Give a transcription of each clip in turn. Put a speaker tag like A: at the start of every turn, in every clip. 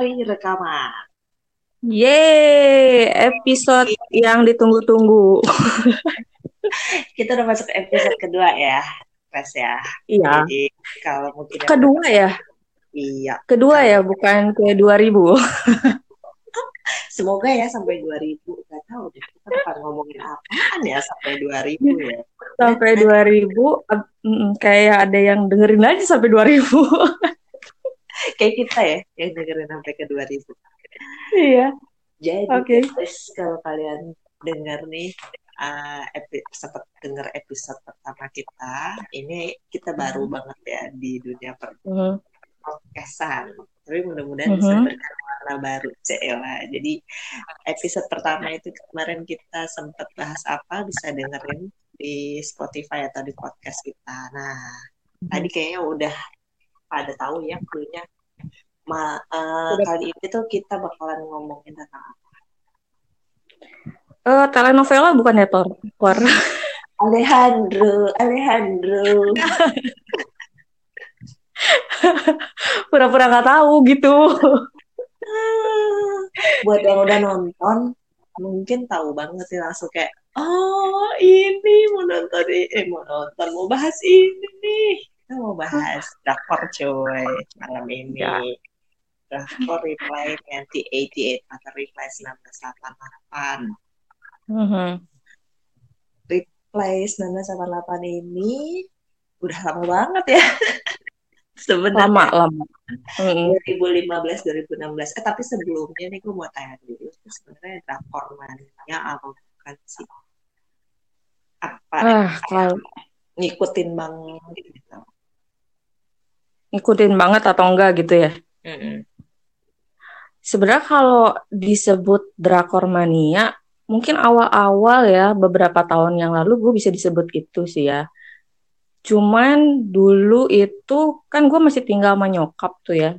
A: Rekori Rekaman.
B: Yeay, episode yang ditunggu-tunggu.
A: Kita udah masuk episode kedua ya, Res ya.
B: Iya.
A: Jadi kalau mungkin
B: Kedua ya?
A: Iya.
B: Kedua ya, bukan ke 2000.
A: Semoga ya sampai 2000. Gak tahu deh, kita bakal ngomongin apaan ya sampai 2000 ya.
B: Sampai 2000, ab- mm, kayak ada yang dengerin aja sampai 2000.
A: Kayak kita ya, yang dengerin sampai ke 2000.
B: Iya.
A: Jadi guys, kalau kalian dengar nih uh, epi- sempat dengar episode pertama kita, ini kita baru banget ya di dunia per
B: Mhm.
A: podcastan. Tapi mudah-mudahan bisa
B: Mhm.
A: berkat warna baru, Cela. Jadi episode pertama itu kemarin kita sempat bahas apa bisa dengerin di Spotify atau di podcast kita. Nah, tadi kayaknya udah pada tahu ya clue-nya. Ma, uh,
B: Udah.
A: kali ini tuh kita bakalan ngomongin tentang apa?
B: Eh, telenovela bukan ya, Tor?
A: Alejandro, Alejandro.
B: Pura-pura nggak tahu gitu.
A: Buat yang udah nonton, mungkin tahu banget sih langsung kayak, oh ini mau nonton eh, mau nonton, mau bahas ini nih. Kita mau bahas drakor coy malam ini.
B: Ya.
A: Drakor Reply 1988 atau Reply 1988.
B: Mhm.
A: Reply 1988 ini udah lama banget ya. Sebenarnya
B: Lama, lama. Mhm.
A: 2015 2016 eh tapi sebelumnya nih gue mau tanya dulu sebenarnya drakor mania apa bukan sih apa
B: Ah, kalau
A: ngikutin banget gitu
B: ngikutin banget atau enggak gitu ya?
A: Mm-mm.
B: Sebenarnya kalau disebut drakor mania, mungkin awal-awal ya beberapa tahun yang lalu gue bisa disebut itu sih ya. Cuman dulu itu kan gue masih tinggal sama nyokap tuh ya.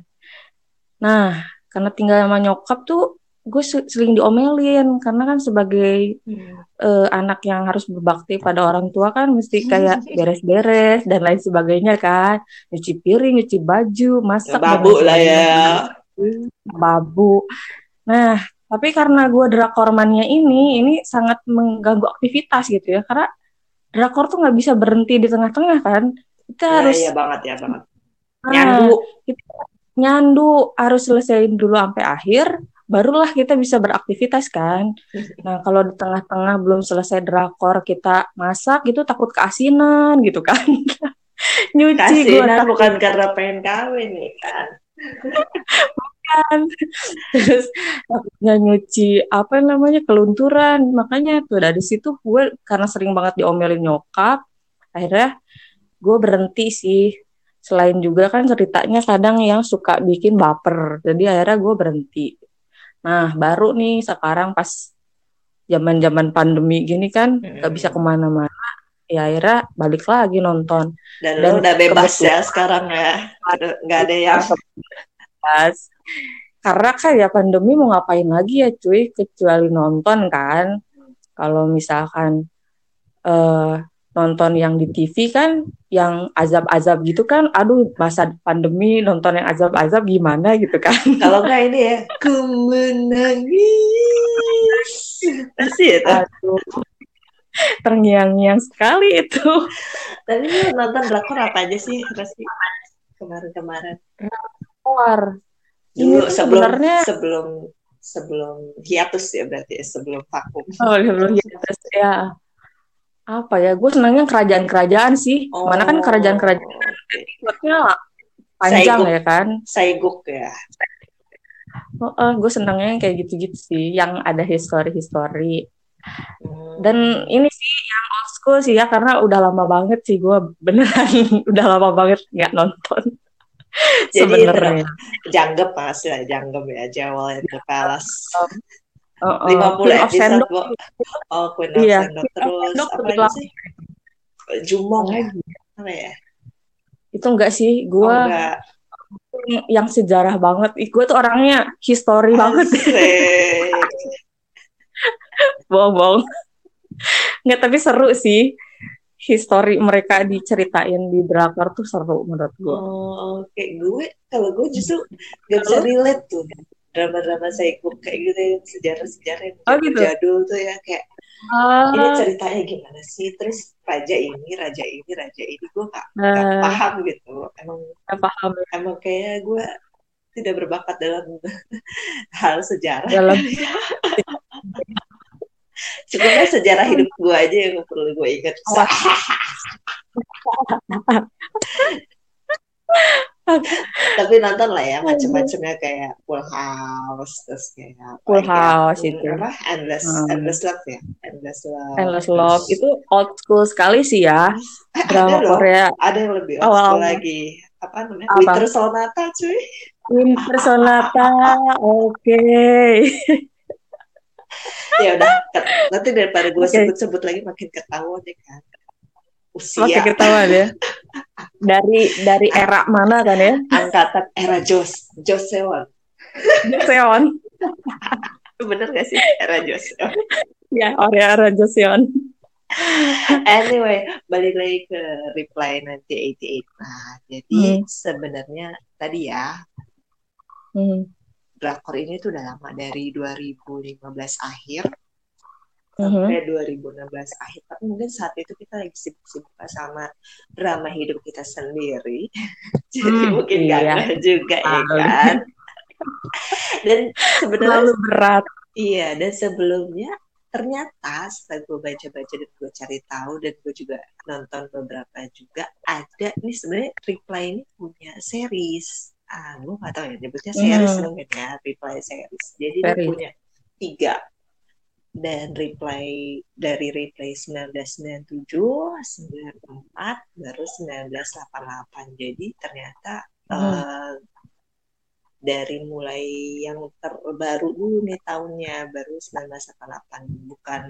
B: Nah, karena tinggal sama nyokap tuh gue se- sering diomelin karena kan sebagai eh, anak yang harus berbakti pada orang tua kan mesti kayak beres-beres dan lain sebagainya kan. Nyuci piring, nyuci baju, masak
A: babu lah ya
B: babu. Nah, tapi karena gue drakor mania ini, ini sangat mengganggu aktivitas gitu ya, karena drakor tuh nggak bisa berhenti di tengah-tengah kan. Kita
A: ya,
B: harus
A: ya banget ya banget
B: ah,
A: nyandu
B: nyandu, harus selesaiin dulu sampai akhir, barulah kita bisa beraktivitas kan. Nah, kalau di tengah-tengah belum selesai drakor kita masak gitu takut keasinan gitu kan. Nyuci gue
A: kasihan bukan karena pengen kawin nih kan
B: kan terus nyuci apa namanya kelunturan. Makanya tuh dari situ gue karena sering banget diomelin nyokap akhirnya gue berhenti sih. Selain juga kan ceritanya kadang yang suka bikin baper jadi akhirnya gue berhenti. Nah baru nih sekarang pas zaman zaman pandemi gini kan nggak bisa ke mana-mana ya akhirnya balik lagi nonton
A: dan,
B: Dan
A: lu udah bebas ya sekarang ya nggak ada yang
B: Pas. Karena kan ya pandemi mau ngapain lagi ya cuy kecuali nonton kan. Kalau misalkan eh nonton yang di TV kan yang azab-azab gitu kan aduh masa pandemi nonton yang azab-azab gimana gitu kan.
A: kalau nggak ini ya ku menangis pasti ya.
B: Aduh. Terngiang-ngiang sekali itu.
A: Tapi lu nonton drakor apa aja sih Resi? Kemarin-kemarin.
B: Keluar.
A: Dulu
B: Ini tuh
A: sebelum
B: sebenarnya
A: sebelum sebelum hiatus ya berarti ya, sebelum vakum.
B: oh belum hiatus ya. Apa ya? Gue senangnya kerajaan-kerajaan sih. Mana kan kerajaan-kerajaan
A: oke.
B: episode-nya panjang
A: Saiguk.
B: ya kan.
A: Saiguk ya.
B: Oh, gue senangnya kayak gitu-gitu sih, yang ada history-history.
A: Hmm.
B: Dan ini sih yang old school sih ya, karena udah lama banget sih gue beneran udah lama banget nggak nonton.
A: Jadi
B: Sebenarnya.
A: Janggep mas lah, Janggep ya, in the Palace.
B: Oh, oh.
A: 50
B: Queen of
A: episode. Oh, Queen of
B: Iya.
A: Sendok terus.
B: Sendok
A: Apa lagi sih? Jumong ya?
B: lagi.
A: Apa ya?
B: Itu enggak sih,
A: Oh,
B: gue
A: enggak.
B: yang sejarah banget. Gue tuh orangnya history banget,
A: Asik.
B: bohong-bohong. Nggak, tapi seru sih. history mereka diceritain di drakor tuh seru menurut gue.
A: Oh, oke. Gue kalau gue justru gak bisa relate tuh drama-drama psycho kayak gitu ya sejarah-sejarah yang
B: Oh, gitu?
A: jadul tuh ya kayak ini
B: Ah,
A: ceritanya gimana sih terus raja ini raja ini raja ini gue gak, gak
B: eh,
A: paham gitu emang
B: nggak paham
A: emang kayak gue tidak berbakat dalam hal sejarah
B: dalam
A: cukupnya sejarah hidup gue aja yang perlu gue ingat.
B: Wah.
A: tapi nonton lah ya macam-macamnya kayak Full House terus kayak
B: Full
A: ya,
B: House
A: hmm,
B: itu.
A: apa? Endless
B: Hmm.
A: Endless Love ya? Endless Love.
B: Endless Love. Itu old school sekali sih ya.
A: Eh, ada
B: drama
A: loh.
B: Korea.
A: Ada yang lebih old school lagi. Apa namanya?
B: Apa?
A: Winter Sonata cuy.
B: Winter Sonata. Oke
A: ya udah nanti daripada gue
B: Oke.
A: sebut-sebut lagi makin ketahuan deh kan.
B: Masih
A: usia
B: ketahuan ya. Dari dari era mana kan ya?
A: Angkatan era Jos Joseon.
B: Joseon.
A: Bener gak sih? Era Joseon.
B: Ya area era Joseon.
A: Anyway balik lagi ke reply nanti 88 nah jadi
B: Hmm.
A: sebenarnya tadi ya
B: hmm.
A: Drakor ini tuh udah lama dari 2015 akhir
B: Mhm.
A: sampai 2016 akhir. Tapi mungkin saat itu kita lagi sibuk-sibuk sama drama hidup kita sendiri. Jadi
B: Hmm,
A: mungkin
B: iya.
A: gagal juga ya kan? Dan sebenarnya
B: berat.
A: Iya dan sebelumnya ternyata setelah gue baca-baca dan gue cari tahu dan gue juga nonton beberapa juga ada ini sebenarnya Reply ini punya series ah gue gak tahu ya nyebutnya series
B: Hmm.
A: mungkin ya Reply series jadi dia
B: Series.
A: punya tiga dan Reply dari Reply 1997 94 baru 1988 jadi ternyata
B: Hmm.
A: eh, dari mulai yang terbaru dulu nih tahunnya baru 1988 bukan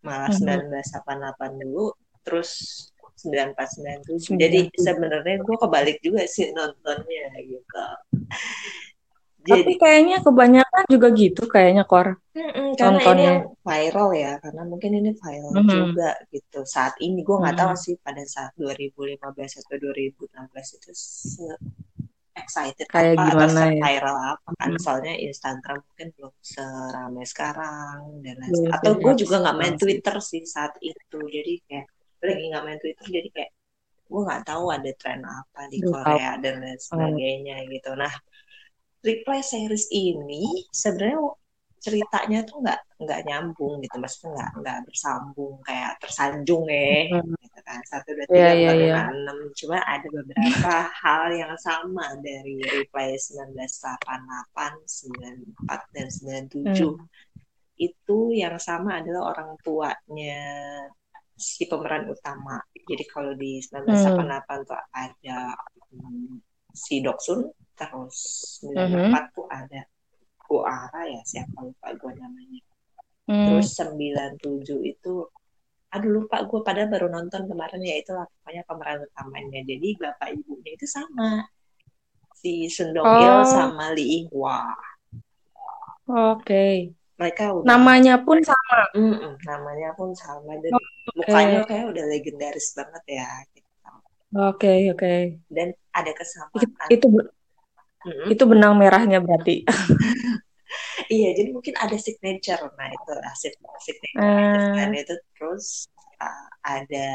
A: malah
B: Mhm.
A: 1988 dulu terus 9497 jadi
B: 97.
A: sebenarnya gue kebalik juga sih nontonnya gitu
B: tapi
A: jadi
B: kayaknya kebanyakan juga gitu kayaknya Kor
A: Mm-mm, karena
B: nontonnya
A: viral ya karena mungkin ini viral
B: Mhm.
A: juga gitu saat ini gue nggak tahu
B: Mhm.
A: sih pada saat 2015 atau 2016 itu se- excited
B: Kayak
A: apa atau
B: gimana ya?
A: se-viral apa kan
B: Mhm.
A: soalnya Instagram mungkin belum seramai sekarang dan lain
B: Iya,
A: atau
B: iya.
A: gue juga nggak main Twitter sih saat itu jadi kayak lagi nggak main Twitter jadi kayak gue nggak tahu ada tren apa di. Korea dan lain sebagainya gitu nah Reply series ini sebenarnya ceritanya tuh nggak nggak nyambung gitu maksudnya nggak nggak bersambung kayak tersanjung ya
B: Hmm.
A: gitu kan satu dua
B: Iya,
A: tiga
B: iya,
A: empat
B: iya.
A: lima enam cuma ada beberapa hal yang sama dari Reply 1988 94 dan 97
B: Hmm.
A: itu yang sama adalah orang tuanya si pemeran utama. Jadi kalau di 1988 tuh ada hmm, si Doksun terus 94 tuh ada Goara ya siapa lupa gue namanya.
B: Hmm.
A: terus 97 itu aduh lupa gue padahal baru nonton kemarin ya itulah pokoknya pemeran utamanya. Jadi bapak ibunya itu sama. Si Sun Dong Il
B: Oh.
A: sama Lee In Hwa.
B: Oke.
A: Mereka udah
B: Namanya pun sama.
A: Mm-mm, namanya pun sama dan
B: Oh,
A: mukanya kayak udah legendaris banget ya gitu.
B: Oke, oke.
A: dan ada kesamaan
B: Itu
A: Mm-mm.
B: itu benang merahnya berarti.
A: iya jadi mungkin ada signature nah itu signature dan itu terus uh, ada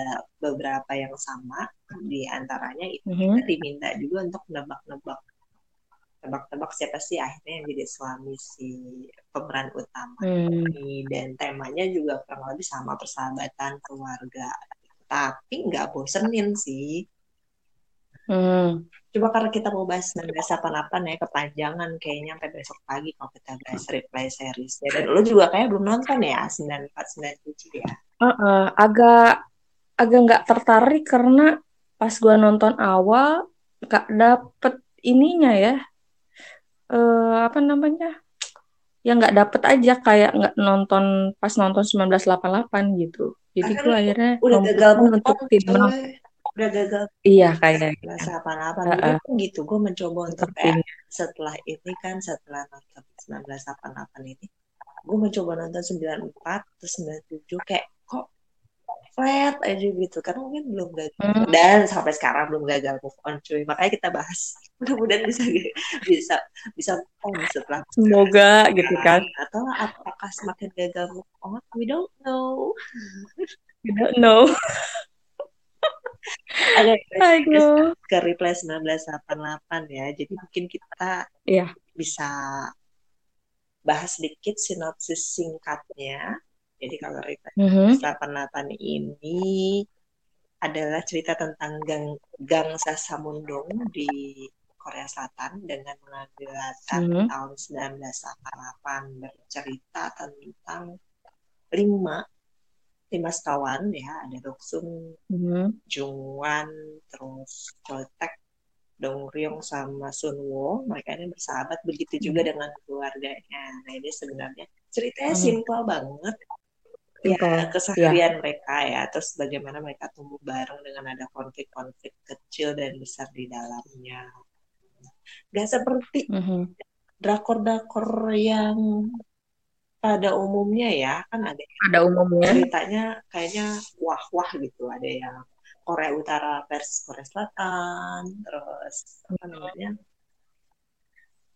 A: beberapa yang sama di antaranya itu
B: Mhm.
A: kita diminta juga untuk nebak-nebak nebak-nebak siapa sih akhirnya yang jadi suami si pemeran utama
B: Hmm.
A: ini dan temanya juga kurang lebih sama persahabatan keluarga tapi nggak bosenin sih
B: Hmm.
A: Coba karena kita mau bahas 1988 ya kepanjangan kayaknya sampai besok pagi kalau kita bahas replay series ya. Dan lu juga kayak belum nonton ya 9497 ya.
B: Heeh, agak agak nggak tertarik karena pas gua nonton awal nggak dapet ininya ya. Eh apa namanya? Ya nggak dapet aja kayak nggak nonton pas nonton 1988 gitu. Jadi
A: lu
B: akhirnya
A: Udah gagal
B: untuk
A: coy. Udah gagal
B: Iya kayaknya.
A: 1988
B: Heeh.
A: dulu pun gitu. Gue mencoba untuk kayak
B: Sepertinya.
A: setelah ini kan setelah nonton 1988 ini gue mencoba nonton 94 terus 97 kayak flat aja gitu karena mungkin belum gagal
B: Hmm.
A: dan sampai sekarang belum gagal move on cuy makanya kita bahas mudah-mudahan bisa bisa bisa move on setelah
B: Semoga gitu kan.
A: atau apakah semakin gagal move on we don't know
B: We don't know. Aduh.
A: ke replay 1988 ya jadi mungkin kita
B: Iya.
A: bisa bahas sedikit sinopsis singkatnya jadi kalau replay
B: Mhm.
A: 88 ini adalah cerita tentang gang gang Sasamundong di Korea Selatan dengan mengambil latar
B: Mhm.
A: tahun 1988 bercerita tentang lima lima sekawan ya ada Doksung,
B: Mhm.
A: Jungwan, terus Chotek, Dongryong sama Sunwo mereka ini bersahabat begitu juga dengan keluarganya. Nah ini sebenarnya ceritanya
B: Hmm.
A: simpel banget ya keseharian mereka ya terus bagaimana mereka tumbuh bareng dengan ada konflik-konflik kecil dan besar di dalamnya gak seperti
B: Mhm.
A: drakor-drakor yang pada umumnya ya kan ada
B: Ada umumnya.
A: ceritanya kayaknya wah-wah gitu ada yang Korea Utara versus Korea Selatan terus apa namanya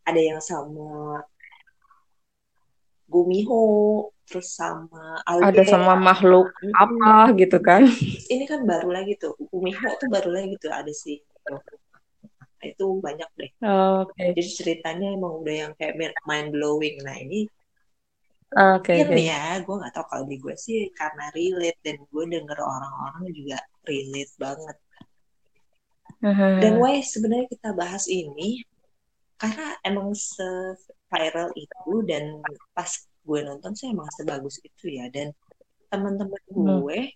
A: ada yang sama Gumiho terus sama
B: Ada
A: Aldea
B: sama makhluk apa gitu kan.
A: ini kan baru lagi tuh. Gumiho tuh baru lagi tuh ada sih. Itu banyak deh.
B: Oke.
A: jadi ceritanya emang udah yang kayak mind blowing nah ini
B: Oke,
A: mungkin
B: oke.
A: ya. Gue nggak tahu kalau di gue sih karena relate dan gue denger orang-orang juga relate banget. Dan
B: Mhm.
A: why sebenarnya kita bahas ini? Karena emang se-viral itu dan pas gue nonton sih emang sebagus itu ya dan teman-teman
B: Hmm.
A: gue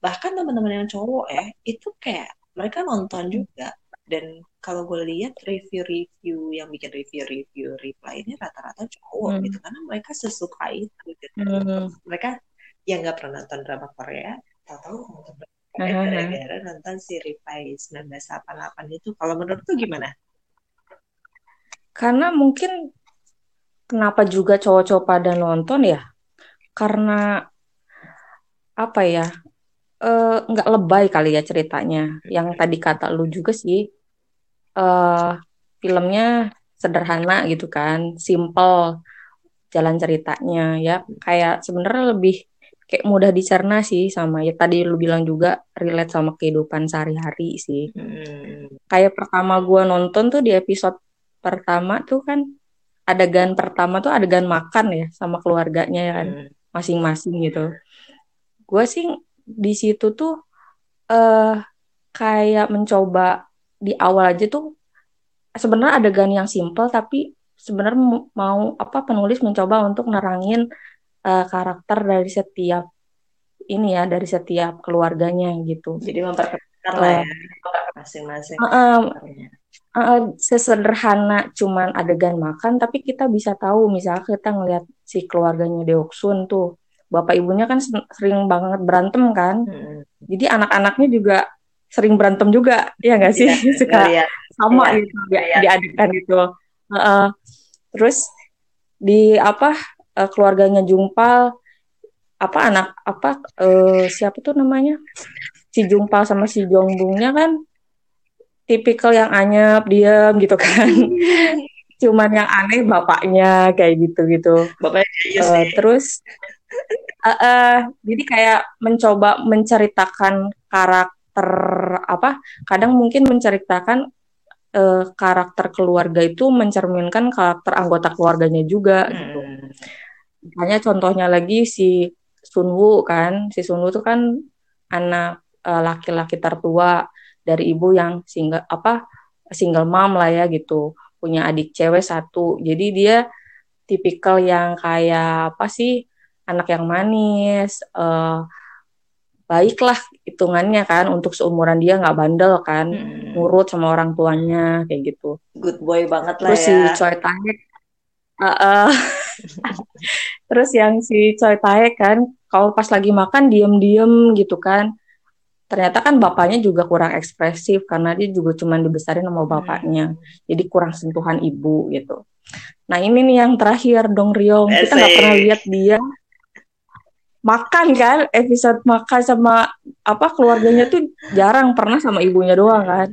A: bahkan teman-teman yang cowok ya itu kayak mereka nonton juga dan kalau gue lihat review-review yang bikin review-review reply ini rata-rata cowok
B: Hmm.
A: gitu karena mereka sesuka itu gitu.
B: Hmm.
A: mereka yang nggak pernah nonton drama Korea tahu-tahu nonton drama Korea
B: Aha.
A: gara-gara nonton si Reply 1988 itu kalau menurut tuh gimana?
B: Karena mungkin kenapa juga cowok-cowok pada nonton ya? Karena apa ya? eh, nggak lebay kali ya ceritanya. Yang tadi kata lu juga sih. eh filmnya sederhana gitu kan, simple jalan ceritanya ya. Kayak sebenarnya lebih kayak mudah dicerna sih sama ya tadi lu bilang juga relate sama kehidupan sehari-hari sih.
A: Hmm.
B: Kayak pertama gua nonton tuh di episode pertama tuh kan adegan pertama tuh adegan makan ya sama keluarganya ya kan
A: Hmm.
B: masing-masing gitu. Gue sih di situ tuh eh kayak mencoba di awal aja tuh sebenarnya adegan yang simple tapi sebenarnya mau apa penulis mencoba untuk nerangin eh, karakter dari setiap ini ya dari setiap keluarganya gitu.
A: Jadi memperkenalkan lah ya masing-masing
B: eh, eh, eh, sesederhana cuman adegan makan tapi kita bisa tahu misalnya kita ngelihat si keluarganya Deoksun tuh bapak ibunya kan sering banget berantem kan.
A: Hmm.
B: jadi anak-anaknya juga sering berantem juga ya nggak sih?
A: Iya,
B: suka
A: ngeliat.
B: sama
A: Iya,
B: gitu di, di adegan itu. Heeh. terus di apa eh, keluarganya Jungpal apa anak apa eh, siapa tuh namanya? Si Jungpal sama si Jongbungnya kan tipikal yang anyep diam gitu kan. Cuman yang aneh bapaknya kayak gitu gitu
A: bapaknya nih.
B: terus eh, eh, jadi kayak mencoba menceritakan karakter apa kadang mungkin menceritakan eh, karakter keluarga itu mencerminkan karakter anggota keluarganya juga gitu.
A: Hmm.
B: Misalnya contohnya lagi si Sunwoo kan, si Sunwoo itu kan anak eh, laki-laki tertua dari ibu yang single apa single mom lah ya gitu, punya adik cewek satu. Jadi dia tipikal yang kayak apa sih anak yang manis, eh, baiklah hitungannya kan untuk seumuran dia nggak bandel kan,
A: Hmm.
B: nurut sama orang tuanya kayak gitu.
A: Good boy banget lah
B: Terus si
A: ya.
B: Choi Taek, eh, eh, terus yang si Choi Taek kan, kalau pas lagi makan diem-diem gitu kan, ternyata kan bapaknya juga kurang ekspresif karena dia juga cuma dibesarin sama bapaknya,
A: Hmm.
B: jadi kurang sentuhan ibu gitu. Nah ini nih yang terakhir Dong Ryong, kita nggak pernah lihat dia makan kan? Episode makan sama apa keluarganya tuh jarang pernah sama ibunya doang kan?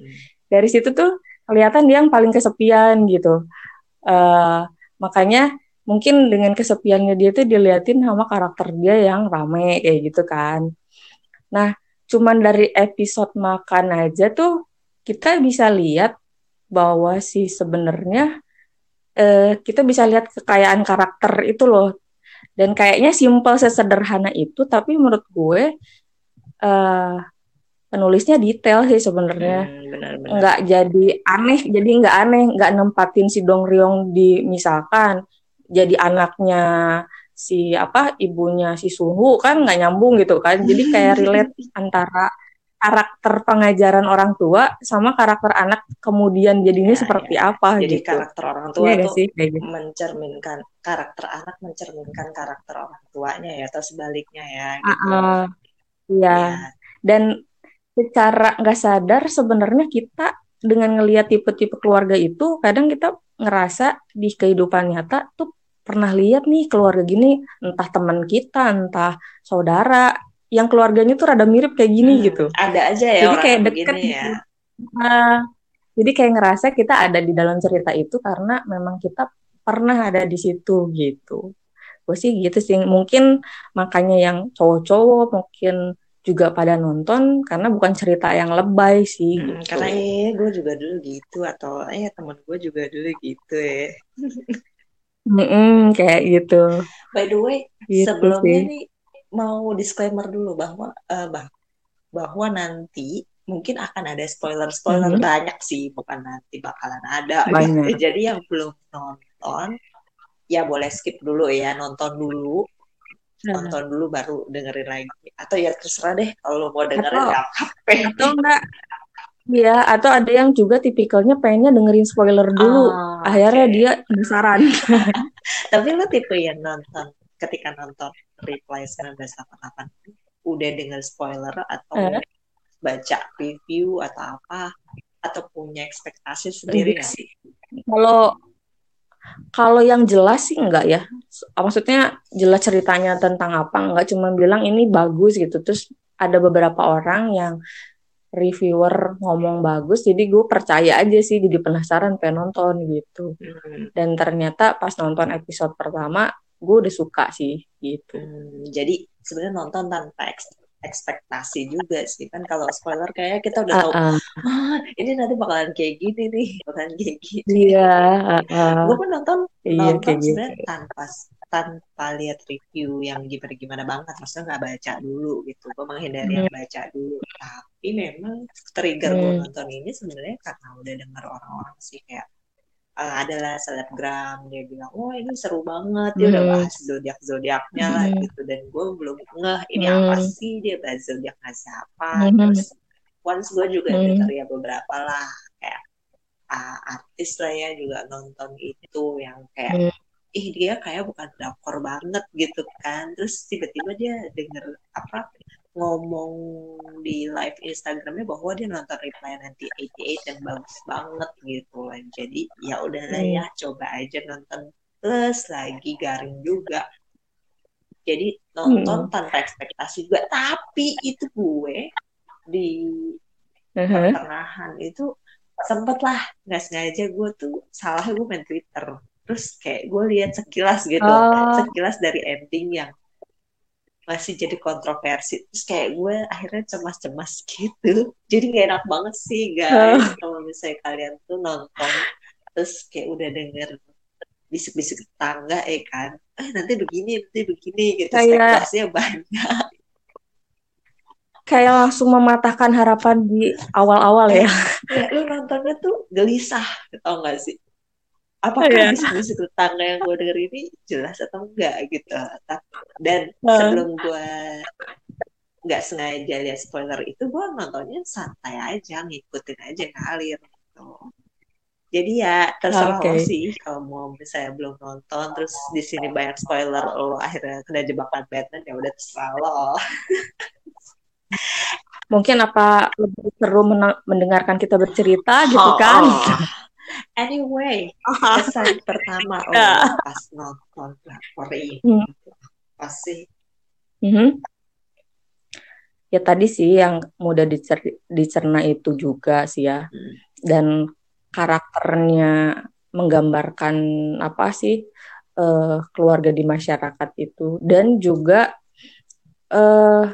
B: Dari situ tuh kelihatan dia yang paling kesepian gitu. Uh, makanya mungkin dengan kesepiannya dia tuh diliatin sama karakter dia yang rame kayak gitu kan. Nah cuman dari episode makan aja tuh kita bisa lihat bahwa si sebenarnya uh, kita bisa lihat kekayaan karakter itu loh. Dan kayaknya simpel sesederhana itu tapi menurut gue uh, penulisnya detail sih sebenarnya. Hmm, nggak jadi aneh jadi nggak aneh nggak nempatin si Dong Ryong di misalkan jadi anaknya si apa ibunya si Suhu kan nggak nyambung gitu kan jadi kayak relate antara karakter pengajaran orang tua sama karakter anak kemudian jadinya ya, seperti ya. apa
A: jadi
B: gitu.
A: karakter orang tua ya, tuh sih, gitu. mencerminkan karakter anak mencerminkan karakter orang tuanya ya atau sebaliknya ya gitu. Uh,
B: ya. dan secara nggak sadar sebenarnya kita dengan ngelihat tipe-tipe keluarga itu kadang kita ngerasa di kehidupan nyata tuh pernah lihat nih keluarga gini entah teman kita entah saudara yang keluarganya tuh rada mirip kayak gini hmm, gitu.
A: Ada aja ya.
B: Jadi kayak deket ya. Gitu. Nah, jadi kayak ngerasa kita ada di dalam cerita itu karena memang kita pernah ada di situ gitu. Gue sih gitu sih. Mungkin makanya yang cowok-cowok mungkin juga pada nonton karena bukan cerita yang lebay sih. Hmm,
A: gitu. Karena eh gue juga dulu gitu atau eh temen gue juga dulu gitu ya.
B: Mm -mm, kayak gitu.
A: By the way, gitu sebelumnya sih. nih mau disclaimer dulu bahwa uh, bah bahwa nanti mungkin akan ada spoiler-spoiler mm -hmm. banyak sih, bukan nanti bakalan ada. Banyak. Jadi yang belum nonton ya boleh skip dulu ya, nonton dulu. Nonton dulu baru dengerin lagi. Atau ya terserah deh kalau mau dengerin atau.
B: Atau enggak Iya, atau ada yang juga tipikalnya pengennya dengerin spoiler dulu. Oh, Akhirnya okay. dia penasaran.
A: Tapi lo tipe yang nonton ketika nonton Reply 1988 udah dengar spoiler atau uh. baca review atau apa atau punya ekspektasi sendiri nggak sih?
B: Kalau kalau yang jelas sih enggak ya. Maksudnya jelas ceritanya tentang apa, enggak cuma bilang ini bagus gitu. Terus ada beberapa orang yang reviewer ngomong bagus jadi gue percaya aja sih jadi penasaran pengen nonton gitu hmm. dan ternyata pas nonton episode pertama gue udah suka sih gitu.
A: Hmm, jadi sebenarnya nonton tanpa ekspektasi juga sih kan kalau spoiler kayak kita udah tahu uh, uh. Ah, ini nanti bakalan kayak gini nih bakalan kayak gini.
B: Iya. Uh, uh.
A: Gue pun nonton iya, nonton gitu. sebenarnya gitu. tanpa tanpa lihat review yang gimana gimana banget maksudnya nggak baca dulu gitu gue menghindari hmm. yang baca dulu tapi memang trigger hmm. gue nonton ini sebenarnya karena udah dengar orang-orang sih kayak uh, adalah selebgram dia bilang oh ini seru banget dia hmm. udah bahas zodiak zodiaknya hmm. lah gitu dan gue belum ngeh ini hmm. apa sih dia bahas zodiaknya siapa hmm. terus once gue juga hmm. denger ya beberapa lah kayak uh, artis lah ya juga nonton itu yang kayak hmm. Ih dia kayak bukan drakor banget gitu kan terus tiba-tiba dia denger apa ngomong di live Instagramnya bahwa dia nonton Reply nanti 88 dan bagus banget gitu lah. Jadi ya udahlah hmm. ya coba aja nonton plus lagi garing juga. Jadi nonton hmm. tanpa ekspektasi juga. Tapi itu gue di uh-huh. pertengahan itu sempet lah nggak sengaja gue tuh salah gue main Twitter. Terus kayak gue lihat sekilas gitu, oh. sekilas dari ending yang masih jadi kontroversi. Terus kayak gue akhirnya cemas-cemas gitu. Jadi gak enak banget sih guys. Oh. kalau misalnya kalian tuh nonton terus kayak udah denger bisik-bisik tetangga eh kan. Eh nanti begini nanti begini gitu. Kayak, spekulasinya banyak.
B: kayak langsung mematahkan harapan di awal-awal ya.
A: ya lu nontonnya tuh gelisah tau gak sih apakah yeah. bisik-bisik tetangga yang gue denger ini jelas atau enggak gitu dan uh. sebelum gue nggak sengaja lihat spoiler itu gue nontonnya santai aja ngikutin aja ngalir gitu jadi ya terserah okay. lo sih kalau mau misalnya belum nonton terus di sini banyak spoiler lo akhirnya kena jebakan Batman ya udah terserah lo
B: mungkin apa lebih seru mendengarkan kita bercerita gitu oh, kan oh.
A: Anyway, kesan pertama oh, pas nonton drakor ini hmm. pasti
B: Mm-hmm. Ya tadi sih yang mudah dicer- dicerna itu juga sih ya. Hmm. Dan karakternya menggambarkan apa sih uh, keluarga di masyarakat itu dan juga uh,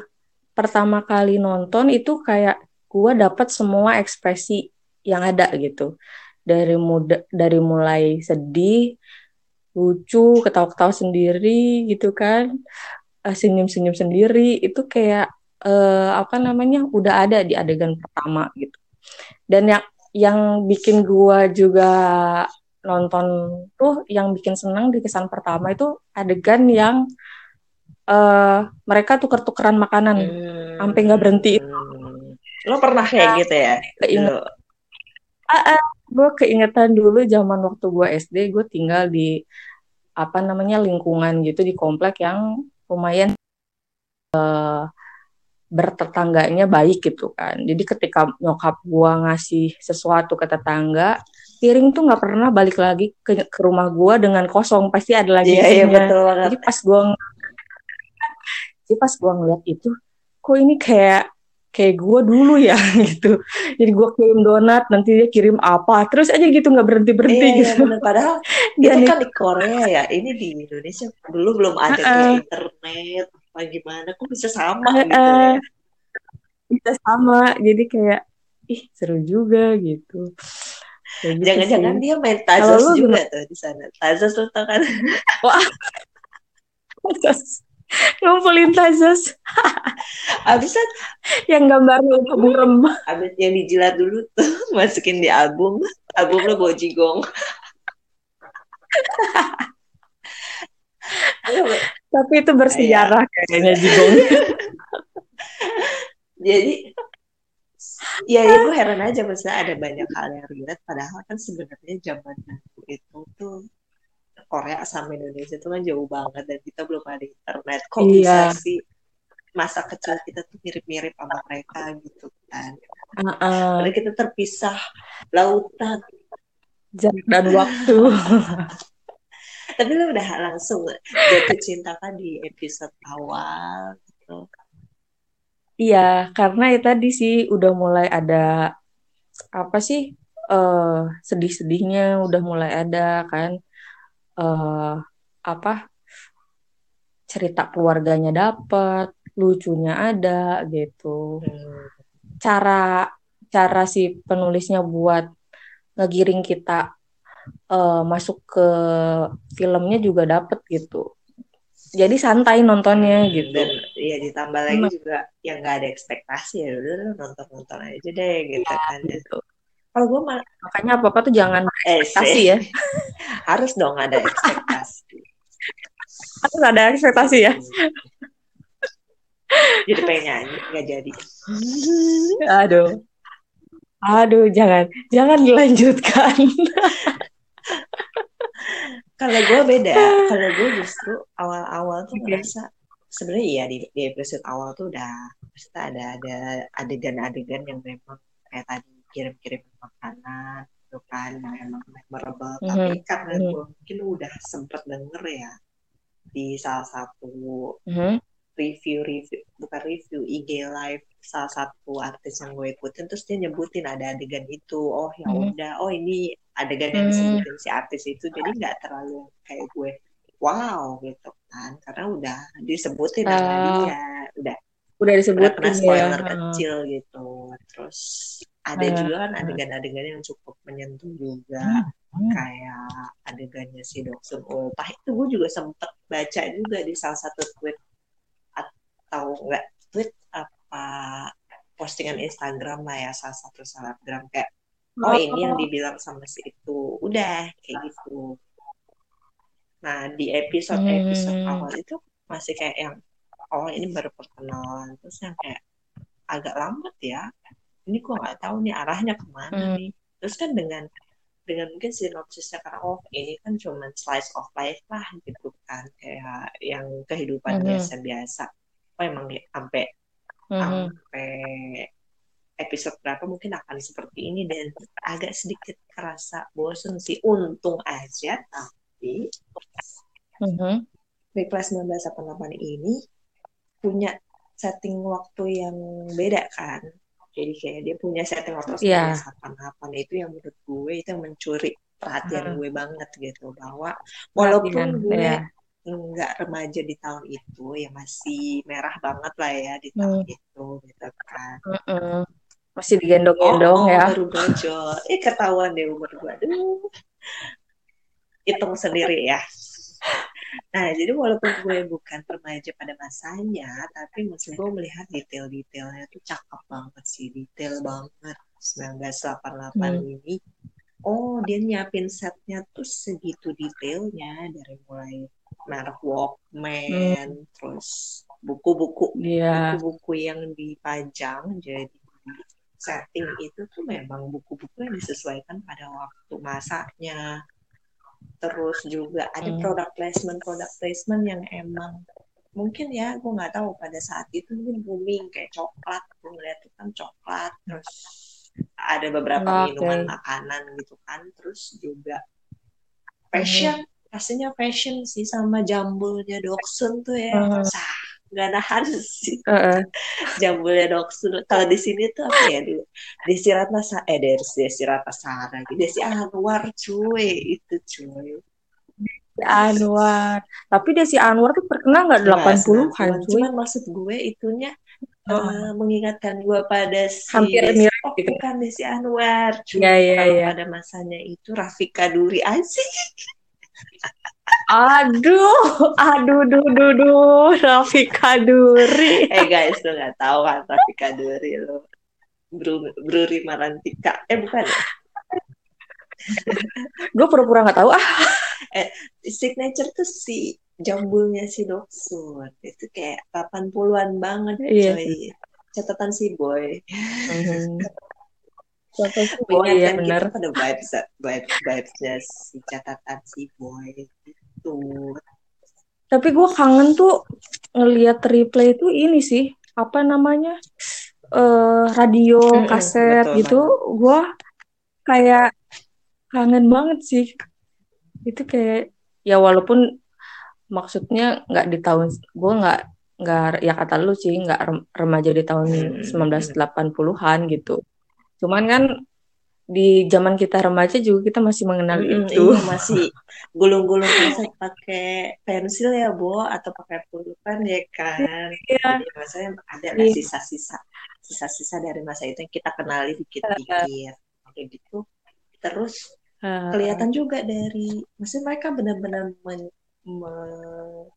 B: pertama kali nonton itu kayak gue dapat semua ekspresi yang ada gitu dari muda dari mulai sedih lucu ketawa-ketawa sendiri gitu kan. Uh, senyum-senyum sendiri. Itu kayak uh, apa namanya udah ada di adegan pertama gitu. Dan yang yang bikin gua juga nonton tuh yang bikin senang di kesan pertama itu adegan yang uh, mereka tuker-tukeran makanan. Hmm. sampai nggak berhenti.
A: Lo pernah kayak nah, gitu ya?
B: Uh, uh, gue keingetan dulu zaman waktu gue SD gue tinggal di apa namanya lingkungan gitu di komplek yang lumayan uh, bertetangganya baik gitu kan. Jadi ketika nyokap gua ngasih sesuatu ke tetangga, piring tuh nggak pernah balik lagi ke, ke rumah gua dengan kosong, pasti ada lagi
A: yeah, iya, betul banget.
B: Jadi pas gua jadi pas gua ngeliat itu, kok ini kayak kayak gua dulu ya gitu. Jadi gua kirim donat, nanti dia kirim apa, terus aja gitu nggak berhenti berhenti
A: yeah,
B: gitu.
A: Yeah, Padahal itu kan di Korea ya, ini di Indonesia dulu belum ada uh -uh. kayak internet apa gimana kok bisa sama uh, gitu ya?
B: Bisa sama jadi kayak ih seru juga gitu.
A: Gitu jangan-jangan dia main Tazos juga tuh di sana. Tazos tuh tau kan? Wah.
B: Tazos ngumpulin Tazos
A: abis kan?
B: Yang gambarnya burem.
A: Abis yang dijilat dulu tuh masukin di album. Album lo bojigong
B: Tapi itu bersejarah kayaknya Jigong.
A: Jadi ya, ya gue heran aja maksudnya ada banyak hal yang relate. Padahal kan sebenarnya zaman itu tuh Korea sama Indonesia tuh kan jauh banget dan kita belum ada internet. Kok iya. bisa sih masa kecil kita tuh mirip-mirip sama mereka gitu kan? Uh -uh. Karena kita terpisah lautan.
B: Jarak dan waktu.
A: Tapi lu udah langsung jatuh cinta kan di episode awal gitu.
B: Iya karena ya tadi sih udah mulai ada apa sih uh, sedih-sedihnya udah mulai ada kan uh, apa cerita keluarganya dapet lucunya ada gitu hmm. cara cara si penulisnya buat ngegiring kita uh, masuk ke filmnya juga dapet gitu jadi santai nontonnya gitu
A: dan ya ditambah lagi hmm. juga yang nggak ada ekspektasi ya udah nonton nonton aja deh gitu ya, kan gitu.
B: Kalau gue malah makanya apa apa tuh jangan eh, ekspektasi ya.
A: Harus dong ada ekspektasi.
B: Harus ada ekspektasi ya.
A: Jadi pengen nyanyi nggak jadi.
B: Aduh. Aduh jangan jangan dilanjutkan.
A: Kalau gue beda. Kalau gue justru awal-awal tuh ngerasa sebenarnya iya di, di episode awal tuh udah pasti ada ada adegan-adegan yang memang kayak tadi kirim-kirim makanan itu kan yang emang memorable mm -hmm. tapi karena mm -hmm. gue mungkin udah sempet denger ya di salah satu mm -hmm. review review bukan review IG live salah satu artis yang gue ikutin terus dia nyebutin ada adegan itu oh ya mm-hmm. udah oh ini adegan yang hmm. disebutin si artis itu jadi nggak terlalu kayak gue wow gitu kan karena udah disebutin uh, nama dia udah
B: udah disebutin
A: pernah spoiler ya. kecil gitu terus ada juga kan adegan-adegan yang cukup menyentuh juga. Uh, kayak adegannya si Doksun Ultah. Itu gue juga sempet baca juga di salah satu tweet atau enggak tweet apa postingan Instagram lah ya salah satu selebgram. Kayak oh ini yang dibilang sama si itu. Udah kayak gitu. Nah di episode episode hmm. awal itu masih kayak yang oh ini baru perkenalan. Terus yang kayak agak lambat ya ini gua nggak tahu nih arahnya ke mana hmm. nih terus kan dengan dengan mungkin sinopsisnya karena oh ini kan cuma slice of life lah gitu kan kayak yang kehidupan hmm. biasa biasa oh emang ya, sampai hmm. sampai episode berapa mungkin akan seperti ini dan agak sedikit kerasa bosen sih untung aja tapi mm-hmm. Reply 1988 ini punya setting waktu yang beda kan jadi kayak dia punya setting waktu
B: Iya.
A: delapan itu yang menurut gue itu yang mencuri perhatian
B: Hmm.
A: gue banget gitu bahwa walaupun gue
B: iya.
A: nggak remaja di tahun itu ya masih merah banget lah ya di tahun
B: Hmm.
A: itu gitu kan
B: Mm-mm. Masih digendong-gendong
A: oh,
B: ya.
A: baru brojol eh ketahuan deh umur gue aduh hitung sendiri ya nah jadi walaupun gue bukan remaja pada masanya tapi maksud gue melihat detail-detailnya tuh cakep banget sih detail banget 1988
B: Hmm.
A: ini oh dia nyiapin setnya tuh segitu detailnya dari mulai merek Walkman terus buku-buku
B: Iya.
A: buku-buku yang dipajang jadi setting itu tuh memang buku-buku yang disesuaikan pada waktu masanya terus juga ada
B: Hmm.
A: product placement product placement yang emang mungkin ya gue nggak tahu pada saat itu mungkin booming kayak coklat gue ngeliat itu kan coklat terus ada beberapa
B: Oke.
A: minuman makanan gitu kan terus juga fashion pastinya fashion sih sama jambulnya Doksun tuh ya
B: Hmm.
A: sah nggak nahan sih
B: Heeh.
A: jambulnya Doksun kalau di sini tuh apa ya dulu Desi Ratnasara eh Desi Desi Ratnasara Desi Anwar cuy itu cuy
B: Si Anwar. Tapi Desi Anwar tuh terkenal nggak 80-an
A: sembilan
B: cuy?
A: cuman maksud gue itunya
B: Oh.
A: eh, mengingatkan gue pada si
B: Hampir
A: Desi,
B: mirip
A: oh
B: gitu.
A: bukan Desi Anwar cuy
B: iya,
A: kalau
B: iya.
A: pada masanya itu Rafika Duri asik
B: Aduh, aduh, duh, duh, duh, Rafika Duri.
A: eh guys lo nggak tahu kan Rafika Duri lo Bru Bruri Marantika eh bukan ya
B: Gue pura-pura nggak tahu ah.
A: signature tuh si jambulnya si Doksun itu kayak 80-an banget
B: Iya.
A: coy catatan si boy
B: Mhm. Siapa sih? Oh iya
A: mengingatkan
B: benar.
A: pada vibes vibes vibesnya si catatan si boy itu
B: Tapi gue kangen tuh ngeliat replay itu ini sih apa namanya eh radio
A: Mm-mm,
B: kaset
A: betul
B: gitu. Gue kayak kangen banget sih. Itu kayak ya walaupun maksudnya nggak di tahun gue nggak nggak ya kata lu sih nggak rem- remaja di tahun
A: Hmm.
B: 1980-an gitu. Cuman kan di zaman kita remaja juga kita masih mengenal
A: Mm-mm,
B: itu.
A: iya. Masih gulung-gulung kaset pakai pensil ya bo atau pakai pulpen ya kan?
B: Iya.
A: jadi maksudnya ada lah
B: Iya.
A: sisa-sisa sisa-sisa dari masa itu yang kita kenali dikit-dikit. Kayak gitu terus
B: Eh,
A: kelihatan juga dari maksudnya mereka benar-benar men- me-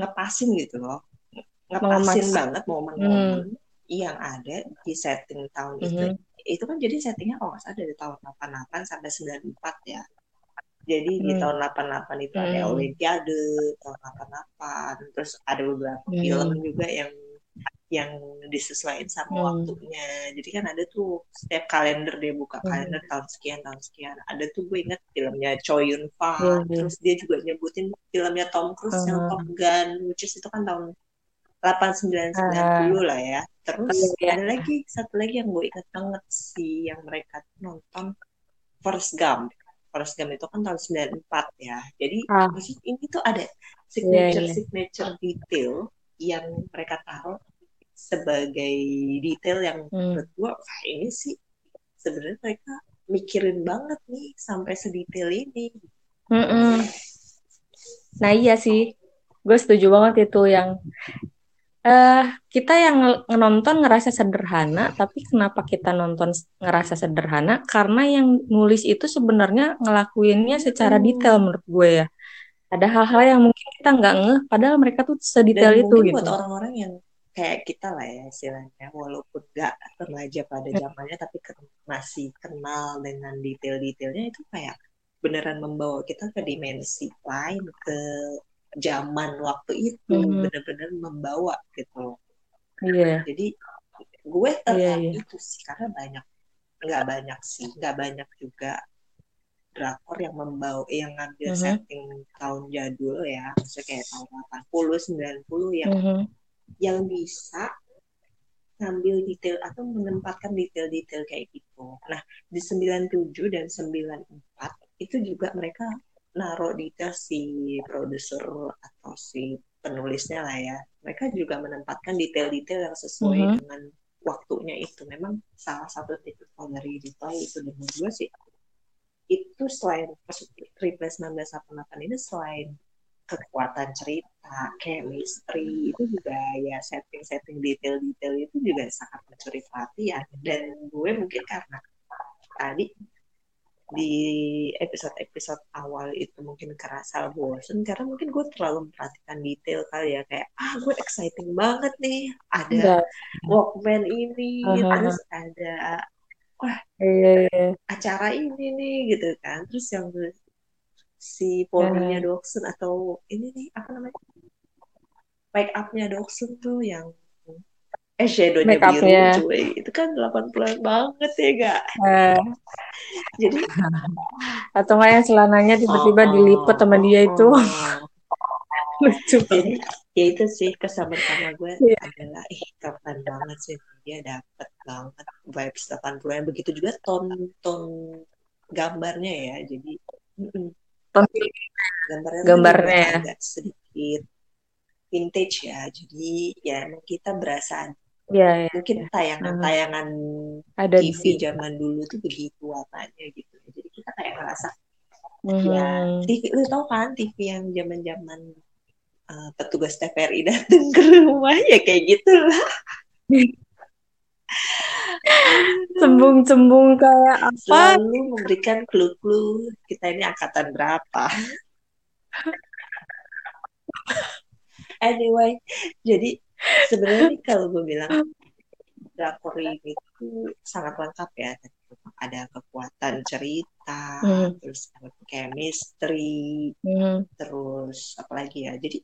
A: ngepasin gitu loh. Ngepasin banget momen-momen yang ada di setting tahun itu
B: Mhm.
A: itu kan jadi settingnya kalau nggak salah dari tahun 88 sampai 94 ya jadi di
B: Hmm.
A: tahun 88 itu ada
B: Hmm.
A: Olimpiade tahun 88 terus ada beberapa
B: Hmm.
A: film juga yang yang disesuaikan sama
B: Hmm.
A: waktunya jadi kan ada tuh setiap kalender dia buka
B: Hmm.
A: kalender tahun sekian tahun sekian ada tuh gue inget filmnya Choi Yun Fat
B: Iya, iya.
A: terus dia juga nyebutin filmnya Tom Cruise yang
B: Hmm.
A: Top Gun which is itu kan tahun 89 90 lah ya terus
B: iya.
A: ada lagi satu lagi yang gue inget banget sih yang mereka nonton Forrest Gump Forrest Gump itu kan tahun 94 ya jadi maksud ini tuh ada signature
B: Iya, iya.
A: signature detail yang mereka taruh sebagai detail yang
B: Hmm.
A: menurut gue wah ini sih sebenarnya mereka mikirin banget nih sampai sedetail ini
B: Mm-mm. Nah iya sih, gue setuju banget itu yang eh kita yang nonton ngerasa sederhana, tapi kenapa kita nonton ngerasa sederhana? Karena yang nulis itu sebenarnya ngelakuinnya secara
A: Hmm.
B: detail menurut gue ya. Ada hal-hal yang mungkin kita nggak ngeh, padahal mereka tuh
A: dan
B: sedetail itu gitu.
A: buat orang-orang yang kayak kita lah ya istilahnya walaupun gak remaja pada zamannya tapi ken- masih kenal dengan detail-detailnya itu kayak beneran membawa kita ke dimensi lain ke zaman waktu itu
B: Mhm.
A: bener-bener membawa gitu
B: Iya,
A: jadi gue tertarik
B: iya.
A: itu sih karena banyak nggak banyak sih nggak banyak juga drakor yang membawa yang ngambil
B: Mhm.
A: setting tahun jadul ya maksudnya kayak tahun 80 90 yang
B: Mhm.
A: yang bisa ngambil detail atau menempatkan detail-detail kayak gitu. Nah, di 97 dan 94 itu juga mereka naruh detail si produser atau si penulisnya lah ya. mereka juga menempatkan detail-detail yang sesuai
B: Mhm.
A: dengan waktunya itu memang salah satu tipikal dari reply itu dan gue sih itu selain reply 1988 ini selain kekuatan cerita, chemistry itu juga ya setting-setting detail-detail itu juga sangat mencuri perhatian dan gue mungkin karena tadi di episode-episode awal itu mungkin kerasa bosen karena mungkin gue terlalu memperhatikan detail kali ya kayak ah gue exciting banget nih ada
B: Enggak.
A: Walkman ini
B: Aha.
A: terus ada
B: Iya, iya.
A: acara ini nih gitu kan terus yang si poninya Doksun atau ini nih apa namanya make upnya Doksun tuh yang eh shadownya biru
B: up-nya.
A: cuy. Itu kan 80-an banget ya gak
B: Eh,
A: jadi
B: atau nggak yang celananya tiba-tiba
A: Oh,
B: dilipet sama dia itu?
A: Oh.
B: lucu
A: jadi ya itu sih kesan pertama gue
B: Iya.
A: adalah ih keren banget sih dia dapet banget vibes 80-an begitu juga ton ton gambarnya ya jadi
B: Ton-
A: gambarnya
B: Gambarnya. ya.
A: sedikit vintage ya. Jadi ya emang kita berasa
B: ya, ya.
A: mungkin tayangan-tayangan
B: ada di
A: TV
B: sini
A: zaman dulu tuh begitu warnanya gitu jadi kita kayak ngerasa
B: Mhm.
A: ya TV lu tau kan TV yang zaman-zaman uh, petugas TVRI datang ke rumah ya kayak gitu lah
B: cembung-cembung kayak apa?
A: Selalu memberikan clue-clue kita ini angkatan berapa? Anyway jadi sebenarnya kalau gue bilang drakor ini tuh sangat lengkap ya ada kekuatan cerita
B: Hmm.
A: terus ada chemistry
B: Mhm.
A: terus apa lagi ya jadi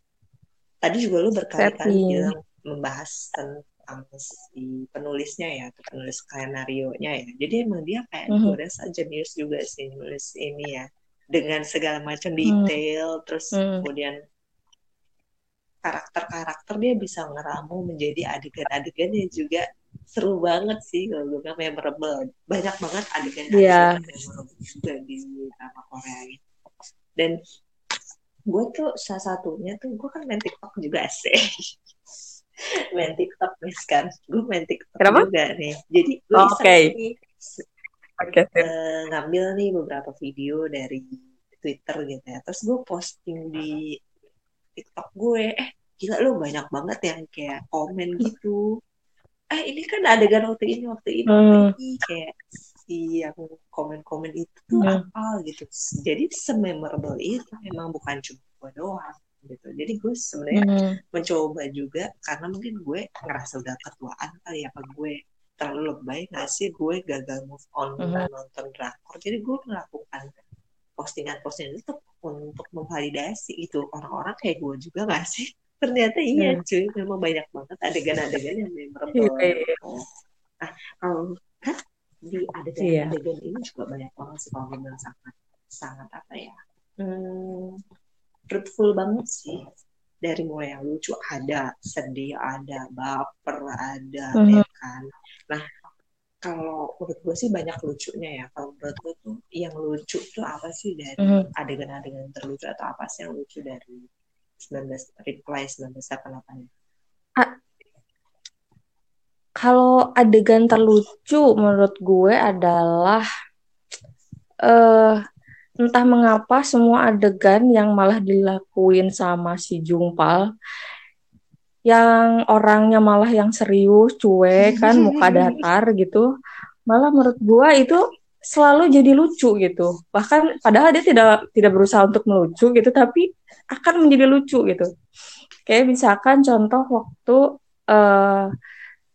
A: tadi juga lu berkali-kali bilang membahas tentang si penulisnya ya atau penulis skenario nya ya jadi emang dia kayak
B: Mhm.
A: gue rasa jenius juga sih nulis ini ya dengan segala macam
B: Hmm.
A: detail terus
B: Hmm.
A: kemudian karakter-karakter dia bisa ngeramu menjadi adegan-adegan yang juga. Seru banget sih kalau gue bilang memorable. Banyak banget
B: Iya.
A: yang memorable juga di drama Korea ini. Dan gue tuh salah satunya tuh gue kan main TikTok juga sih. Main TikTok nih kan gue main TikTok
B: Kenapa?
A: juga nih. Jadi gue
B: Oh,
A: nih
B: Oke, sip.
A: eh, ngambil nih beberapa video dari Twitter gitu ya. Terus gue posting di TikTok gue eh gila lo banyak banget yang kayak komen gitu eh ini kan adegan waktu ini waktu ini waktu
B: Hmm.
A: ini kayak si yang komen-komen itu tuh
B: Hmm.
A: apa gitu jadi sememorable itu memang bukan cuma gue doang gitu jadi gue sebenarnya
B: Mhm.
A: mencoba juga karena mungkin gue ngerasa udah ketuaan kali ya apa gue terlalu lebay nggak sih gue gagal move on
B: Mhm.
A: nonton drakor jadi gue melakukan postingan-postingan itu untuk memvalidasi itu orang-orang kayak gue juga nggak sih ternyata iya
B: Hmm.
A: cuy memang banyak banget adegan-adegan yang memorable
B: Iya, iya.
A: gitu. nah kalau kan di
B: Iya.
A: adegan-adegan ini juga banyak banget sih kalau gue sangat sangat apa ya hmm, fruitful banget sih dari mulai yang lucu ada sedih ada baper ada
B: Mhm.
A: ya kan nah kalau menurut gue sih banyak lucunya ya kalau menurut gue tuh yang lucu tuh apa sih dari
B: Mhm.
A: adegan-adegan terlucu atau apa sih yang lucu dari 19 reply 1988
B: Kalau adegan terlucu menurut gue adalah eh entah mengapa semua adegan yang malah dilakuin sama si Jungpal yang orangnya malah yang serius, cuek kan, muka datar gitu. Malah menurut gue itu selalu jadi lucu gitu. Bahkan padahal dia tidak tidak berusaha untuk melucu gitu, tapi akan menjadi lucu gitu. Kayak misalkan contoh waktu eh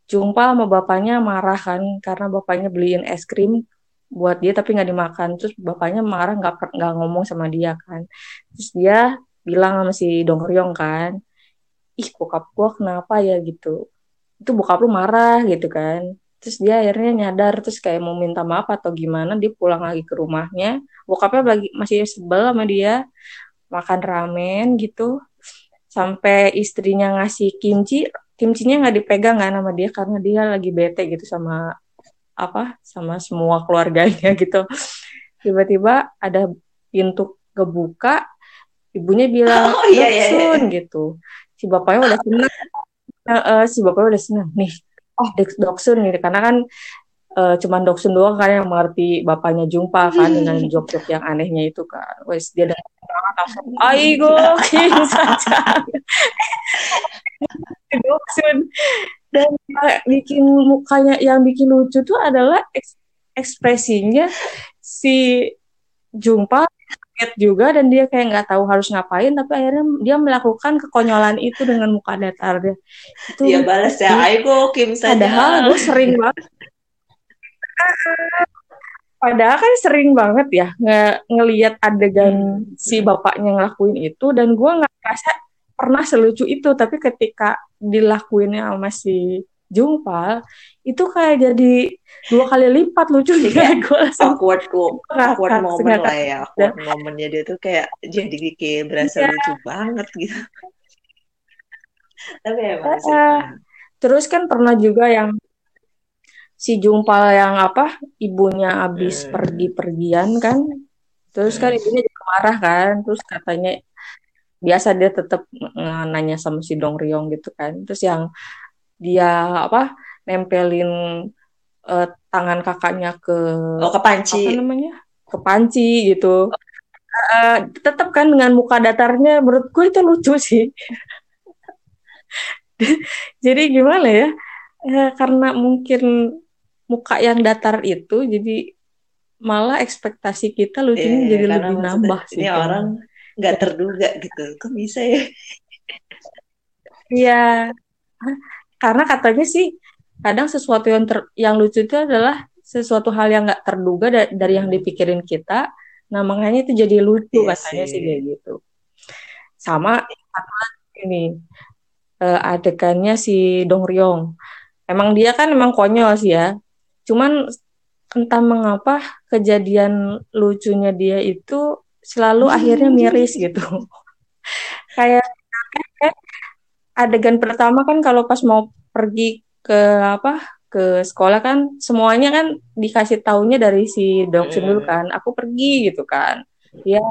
B: Jungpal sama bapaknya marah kan karena bapaknya beliin es krim buat dia tapi nggak dimakan terus bapaknya marah nggak nggak ngomong sama dia kan terus dia bilang sama si Dongryong kan ih bokap gua kenapa ya gitu. Itu bokap lu marah gitu kan. Terus dia akhirnya nyadar terus kayak mau minta maaf atau gimana dia pulang lagi ke rumahnya. Bokapnya lagi masih sebel sama dia makan ramen gitu. Sampai istrinya ngasih kimchi kimchinya nggak dipegang kan sama dia karena dia lagi bete gitu sama apa sama semua keluarganya gitu. Tiba-tiba ada pintu kebuka ibunya bilang
A: Oh, iya, iya, iya.
B: Gitu si bapaknya udah seneng. Uh, uh, si bapaknya udah seneng. Nih oh. Doksun nih karena kan uh, cuman Doksun doang kan yang mengerti bapaknya Jumpa kan dengan jok-jok yang anehnya itu kan. Wes dia langsung aigo saja. Doksun. Dan bikin mukanya yang bikin lucu tuh adalah eks ekspresinya si Jumpa kaget juga dan dia kayak nggak tahu harus ngapain tapi akhirnya dia melakukan kekonyolan itu dengan muka datar dia.
A: Itu dia balas ya ayo Kim saja
B: padahal gue sering banget. Padahal kan sering banget ya nge ngelihat adegan hmm. si bapaknya ngelakuin itu dan gue nggak ngerasa pernah selucu itu tapi ketika dilakuinnya sama si Jumpal itu kayak jadi dua kali lipat lucu
A: ya gue langsung awkward tuh awkward moment lah ya awkward momennya dia tuh kayak jadi kayak berasa yeah. lucu banget gitu. Tapi emang uh, uh,
B: terus kan pernah juga yang si Jumpal yang apa ibunya abis hmm. pergi-pergian kan. Terus kan hmm. ibunya juga marah kan terus katanya biasa dia tetap nanya sama si Dong Ryong gitu kan. Terus yang dia apa nempelin uh, tangan kakaknya ke
A: oh ke panci.
B: apa namanya? Ke panci gitu. Uh, tetap kan dengan muka datarnya menurut gue itu lucu sih. Jadi gimana ya? Uh, karena mungkin muka yang datar itu jadi malah ekspektasi kita lucunya yeah, jadi lebih nambah sih
A: ini kan. orang nggak terduga gitu. Kok bisa ya?
B: Iya, karena katanya sih kadang sesuatu yang ter, yang lucu itu adalah sesuatu hal yang nggak terduga da dari yang dipikirin kita. Nah makanya itu jadi lucu iya katanya sih kayak gitu. Sama ini uh, adegannya si Dong Ryong. Emang dia kan emang konyol sih ya. Cuman entah mengapa kejadian lucunya dia itu selalu akhirnya miris gitu. Kayak adegan pertama kan kalau pas mau pergi ke apa ke sekolah kan semuanya kan dikasih taunya dari si Doksun dulu kan aku pergi gitu kan. Ya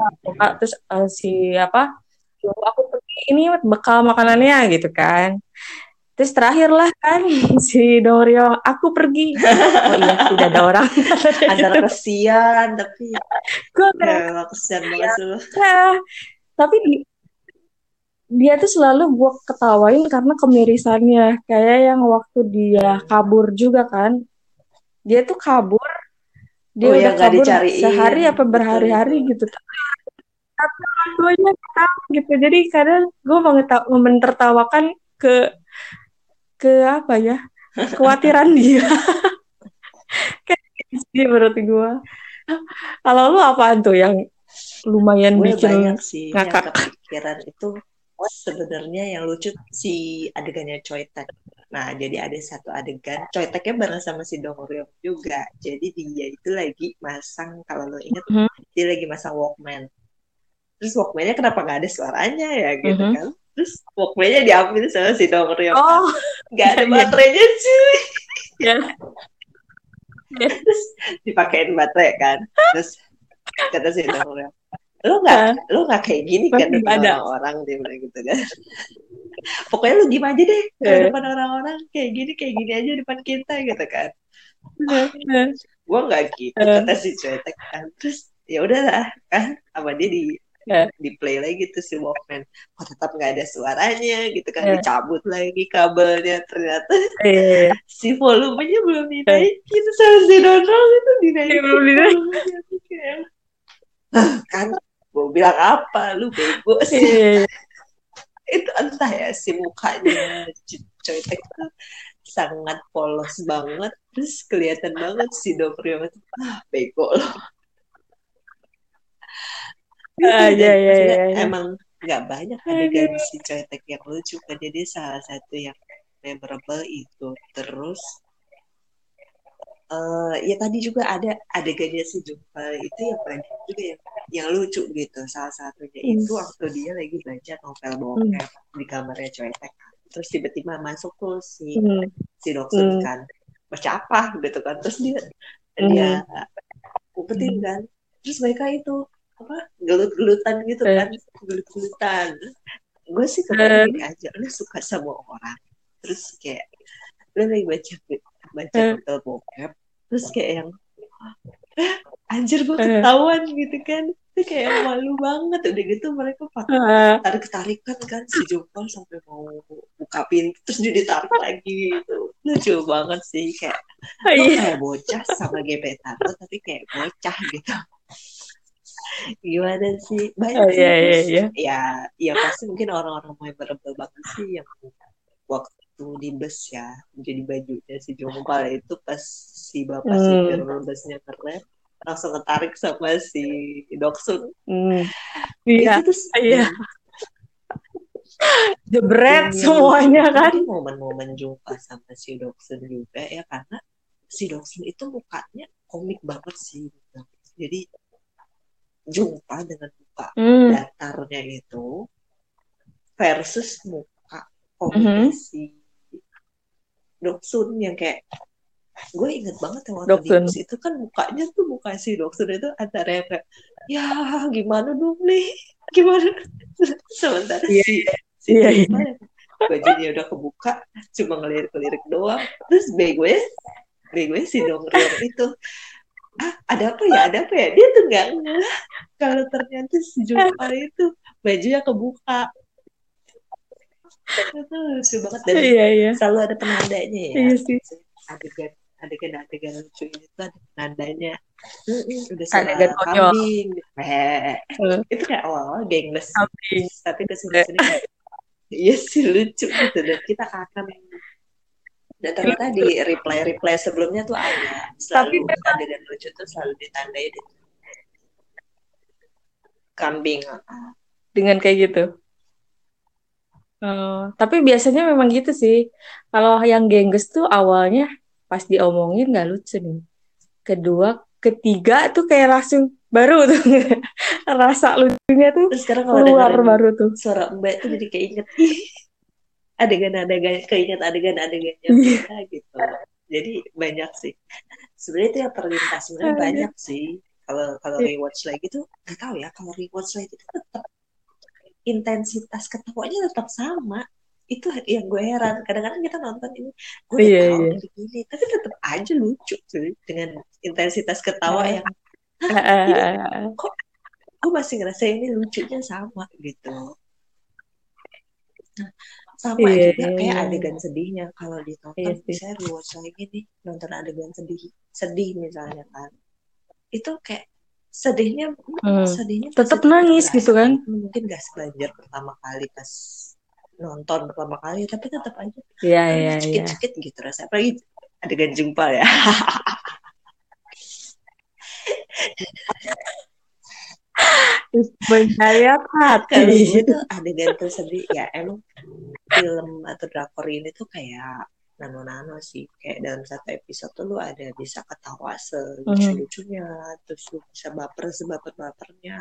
B: terus uh, si apa aku pergi ini bekal makanannya gitu kan. Terus terakhir lah kan si Dorio aku pergi. Oh iya tidak ada orang.
A: Ada kesian tapi gue ya, kesian banget
B: ya, tapi dia tuh selalu gue ketawain karena kemirisannya. Kayak yang waktu dia kabur juga kan. Dia tuh kabur. Dia oh, udah ya, kabur sehari apa berhari-hari gitu. Tapi gue tahu gitu. Jadi kadang gue menertawakan ke ke apa ya? Kekhawatiran dia. Kayak gitu sih menurut gue kalau lu apa tuh yang lumayan gue bikin
A: banyak sih ngakak? yang kepikiran itu sebenarnya yang lucu si adegannya Tek. Nah, jadi ada satu adegan Teknya bareng sama si Dong Ryong juga. Jadi dia itu lagi masang kalau lo inget mm -hmm. dia lagi masang Walkman. Terus Walkman-nya kenapa nggak ada suaranya ya gitu mm -hmm. kan? Terus Walkman-nya diambil sama si Dong Ryong.
B: Oh,
A: nggak ada iya, iya. baterainya cuy. Ya. Terus dipakein baterai kan. Terus kata si Dong Ryong, lu nggak uh, lu nggak kayak gini kan depan orang-orang dia bilang gitu kan. Pokoknya lu gimana aja deh uh, depan orang-orang kayak gini kayak gini aja depan kita gitu kan. Uh, gue nggak gitu uh, kata si cuetek kan. Terus ya udahlah kan sama dia di uh, di play lagi tuh si Walkman. Kok tetap nggak ada suaranya gitu kan uh, dicabut lagi kabelnya. Ternyata uh, si volumenya belum dinaikin sama si Donald itu dinaikin belum dinaikin kan gue bilang apa? Lu bego sih. Itu entah ya si mukanya coy tek sangat polos banget. Terus kelihatan banget si Doprio itu ah bego loh.
B: Ah, ya, ya, ya,
A: emang nggak banyak adegan si Coytek yang lucu kan jadi salah satu yang memorable itu. Terus uh, ya tadi juga ada adegannya si Jumpa itu yang banyak juga yang yang lucu gitu salah satunya hmm. itu waktu dia lagi baca novel bokep hmm. di kamarnya Coetek terus tiba-tiba masuk tuh si hmm. si dokter hmm. kan baca apa gitu kan terus dia hmm. dia umpetin kan terus mereka itu apa gelut-gelutan gitu eh. kan gelut-gelutan gue sih kebayang gini aja lu suka sama orang terus kayak lu lagi baca baca novel bokep terus kayak yang anjir gue ketahuan gitu kan. Itu kayak malu banget. Udah gitu mereka pakai tarik tarikan kan si Jopal sampai mau buka pintu terus dia ditarik lagi gitu. Lucu banget sih kayak lo kayak bocah sama gebetan lo tapi kayak bocah gitu. Gimana sih? Banyak
B: Oh,
A: sih
B: iya, iya, iya.
A: ya ya pasti mungkin orang-orang memorable banget sih yang di bus ya jadi bajunya si Jompal itu pas si bapak
B: Hmm.
A: supir busnya keren langsung ketarik sama si Doksun
B: Hmm. Iya,
A: itu terus
B: iya. Jebret
A: yang
B: semuanya kan.
A: momen-momen jumpa sama si Doksun juga ya karena si Doksun itu mukanya komik banget sih jadi jumpa dengan muka
B: Hmm.
A: datarnya itu versus muka komiknya
B: Mhm.
A: si Doksun yang kayak gue inget banget ya waktu di
B: Doksun.
A: bus itu kan mukanya tuh muka si Doksun itu antara yang kayak ya gimana dong nih? Gimana? Sementara
B: Iya,
A: si si
B: iya, iya.
A: Jumpa yang bajunya udah kebuka cuma ngelirik-ngelirik doang. Terus gue gue si Dongryong itu ah ada apa ya? Ada apa ya? Dia tuh nggak kalau ternyata si itu bajunya kebuka itu lucu banget dan
B: Iya, iya.
A: selalu ada penandanya ya.
B: Iya sih.
A: adegan adegan adegan lucu itu ada penandanya. Udah suara
B: Adegan
A: kambing. Itu kayak awal-awal gengles.
B: Kambing.
A: tapi ke sini sini iya sih lucu gitu. Dan kita akan dan ternyata di reply reply sebelumnya tuh ada.
B: Tapi
A: selalu adegan lucu tuh selalu ditandai di kambing
B: dengan kayak gitu. Eh, tapi biasanya memang gitu sih. Kalau yang gengges tuh awalnya pas diomongin nggak lucu nih. Kedua, ketiga tuh kayak langsung baru tuh rasa lucunya tuh
A: terus sekarang kalau
B: keluar baru tuh.
A: suara mbak tuh jadi keinget adegan-adegan keinget adegan-adegannya
B: Iya.
A: gitu jadi banyak sih sebenarnya itu yang terlintas sebenarnya banyak sih kalau kalau
B: Iya.
A: rewatch lagi tuh nggak tahu ya kalau rewatch lagi itu tetap intensitas ketawanya tetap sama itu yang gue heran kadang-kadang kita nonton ini gue udah
B: Iya,
A: tahu
B: iya.
A: dari ini tapi tetap aja lucu cuy dengan intensitas ketawa
B: Iya.
A: yang "Hah, ini kok gue masih ngerasa ini lucunya sama gitu Nah, sama
B: Iya,
A: juga
B: iya,
A: kayak
B: iya.
A: adegan sedihnya kalau
B: Iya
A: ditonton
B: sih.
A: saya rewatch lagi nih nonton adegan sedih sedih misalnya kan itu kayak sedihnya
B: Hmm.
A: sedihnya masih
B: nangis gitu kan.
A: mungkin gak sebanjir pertama kali pas nonton pertama kali tapi tetap aja
B: Iya, iya, iya.
A: cekit-cekit gitu rasa apalagi adegan jumpa ya
B: Menyayat
A: kalau gue
B: hati.
A: tuh adegan tersedih ya emang film atau drakor ini tuh kayak nano-nano sih kayak dalam satu episode tuh lu ada bisa ketawa selucu-lucunya terus lu bisa baper sebaper-bapernya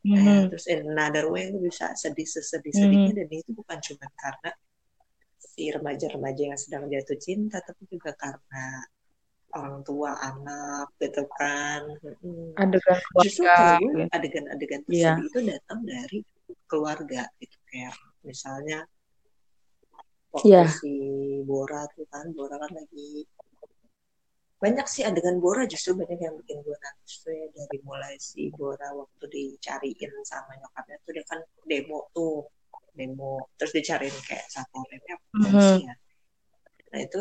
A: eh,
B: Mhm.
A: terus in another way lu bisa sedih sesedih-sedihnya dan itu bukan cuma karena si remaja-remaja yang sedang jatuh cinta tapi juga karena orang tua anak gitu kan Mm.
B: Adegan
A: justru
B: keluarga.
A: gue
B: gitu.
A: adegan-adegan
B: Iya.
A: tersedih itu datang dari keluarga gitu kayak misalnya waktu
B: Iya.
A: si Bora tuh kan Bora kan lagi banyak sih adegan Bora justru banyak yang bikin gue nangis tuh ya dari mulai si Bora waktu dicariin sama nyokapnya tuh dia kan demo tuh demo terus dicariin kayak satpolnya apa
B: Mhm.
A: polisi ya nah itu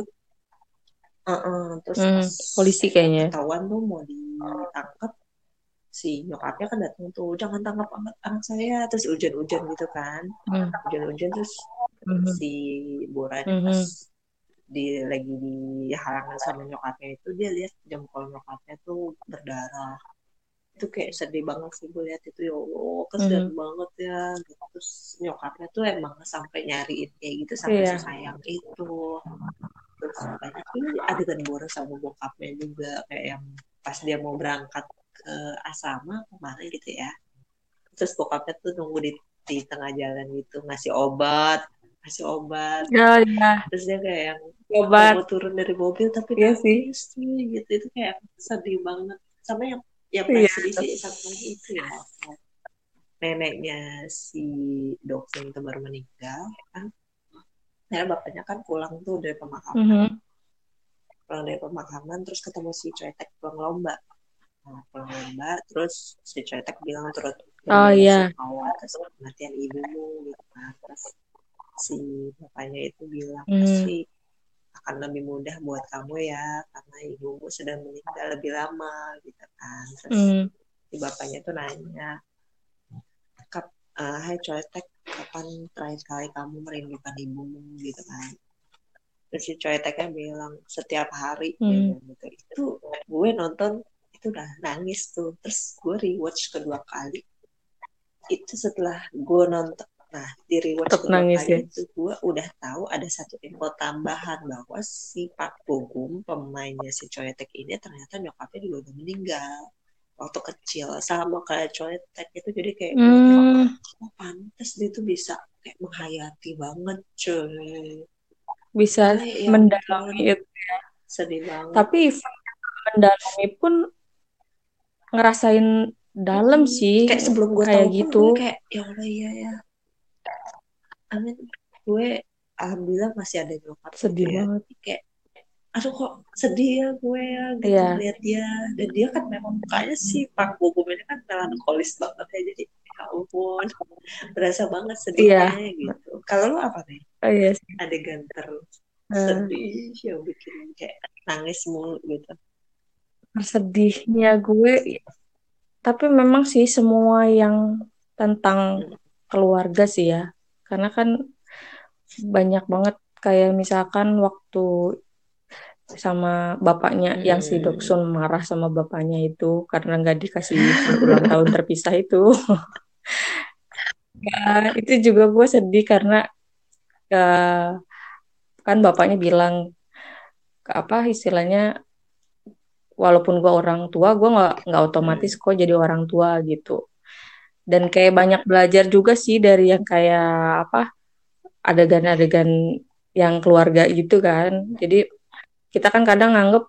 A: uh-uh, terus
B: Hmm,
A: pas
B: polisi kayaknya.
A: ketahuan tuh mau ditangkap si nyokapnya kan datang tuh jangan tangkap anak, anak saya terus hujan-hujan gitu kan
B: Hmm.
A: hujan-hujan terus
B: Mhm.
A: si Bora
B: Mhm.
A: ini pas di lagi dihalangi sama nyokapnya itu dia lihat jempol nyokapnya tuh berdarah itu kayak sedih banget sih gue lihat itu ya Allah kesian
B: Mhm.
A: banget ya gitu. terus nyokapnya tuh emang sampai nyariin kayak gitu sampai
B: Iya.
A: sesayang itu terus banyak ini adegan Bora sama bokapnya juga kayak yang pas dia mau berangkat ke asrama kemarin gitu ya terus bokapnya tuh nunggu di, di tengah jalan gitu ngasih obat ngasih obat
B: Ya, ya.
A: terus dia kayak yang
B: Obat.
A: mau turun dari mobil tapi
B: Iya sih.
A: gitu itu kayak sedih banget sama yang yang
B: Iya.
A: paling sedih sih satu lagi itu ya neneknya si Doksun itu baru meninggal kan karena bapaknya kan pulang tuh dari pemakaman
B: Mhm.
A: pulang dari pemakaman terus ketemu si Cetek pulang lomba nah, pulang lomba terus si Cetek bilang terus
B: Oh iya.
A: atas kematian ibumu gitu kan terus si bapaknya itu bilang
B: Hmm.
A: pasti akan lebih mudah buat kamu ya karena ibumu sudah meninggal lebih lama gitu kan. Terus
B: Hmm.
A: si bapaknya tuh nanya Kap, eh, Hai Coetek kapan terakhir kali kamu merindukan ibumu? Gitu kan. Terus si Coeteknya bilang setiap hari.
B: Hmm.
A: gitu. Itu gue nonton itu udah nangis tuh. Terus gue rewatch kedua kali. Itu setelah gue nonton nah di
B: Tetep
A: kedua
B: nangis ya?
A: itu gue udah tahu ada satu info tambahan bahwa si Pak Bogum pemainnya si Coetek ini ternyata nyokapnya juga udah meninggal waktu kecil sama kayak Coetek itu jadi kayak
B: Hmm.
A: oh pantas dia tuh bisa kayak menghayati banget cuy
B: Bisa
A: ya
B: mendalami itu.
A: sedih banget
B: Tapi mendalami pun ngerasain dalam sih
A: kayak sebelum gue
B: kayak
A: tahu
B: gitu.
A: pun kayak ya Allah iya ya amin gue alhamdulillah masih ada nyokap gitu
B: Sedih
A: ya
B: banget.
A: kayak aduh kok sedih ya gue ya gitu
B: Iya.
A: lihat dia dan dia kan memang mukanya si Pak ini kan melankolis banget ya jadi ya ampun berasa banget
B: Iya.
A: sedihnya gitu kalau lu apa nih
B: Oh, iya sih.
A: adegan
B: Eh,
A: tersedih yang bikin kayak nangis mulu gitu
B: tersedihnya gue tapi memang sih semua yang tentang
A: Hmm.
B: keluarga sih ya. Karena kan banyak banget kayak misalkan waktu sama bapaknya yang si
A: Mm-mm.
B: Doksun marah sama bapaknya itu karena nggak dikasih berulang tahun terpisah itu. Ya, itu juga gue sedih karena eh, kan bapaknya bilang ke apa istilahnya walaupun gue orang tua gue nggak nggak otomatis
A: Hmm.
B: kok jadi orang tua gitu. Dan kayak banyak belajar juga sih dari yang kayak apa adegan-adegan yang keluarga gitu kan. Jadi kita kan kadang nganggep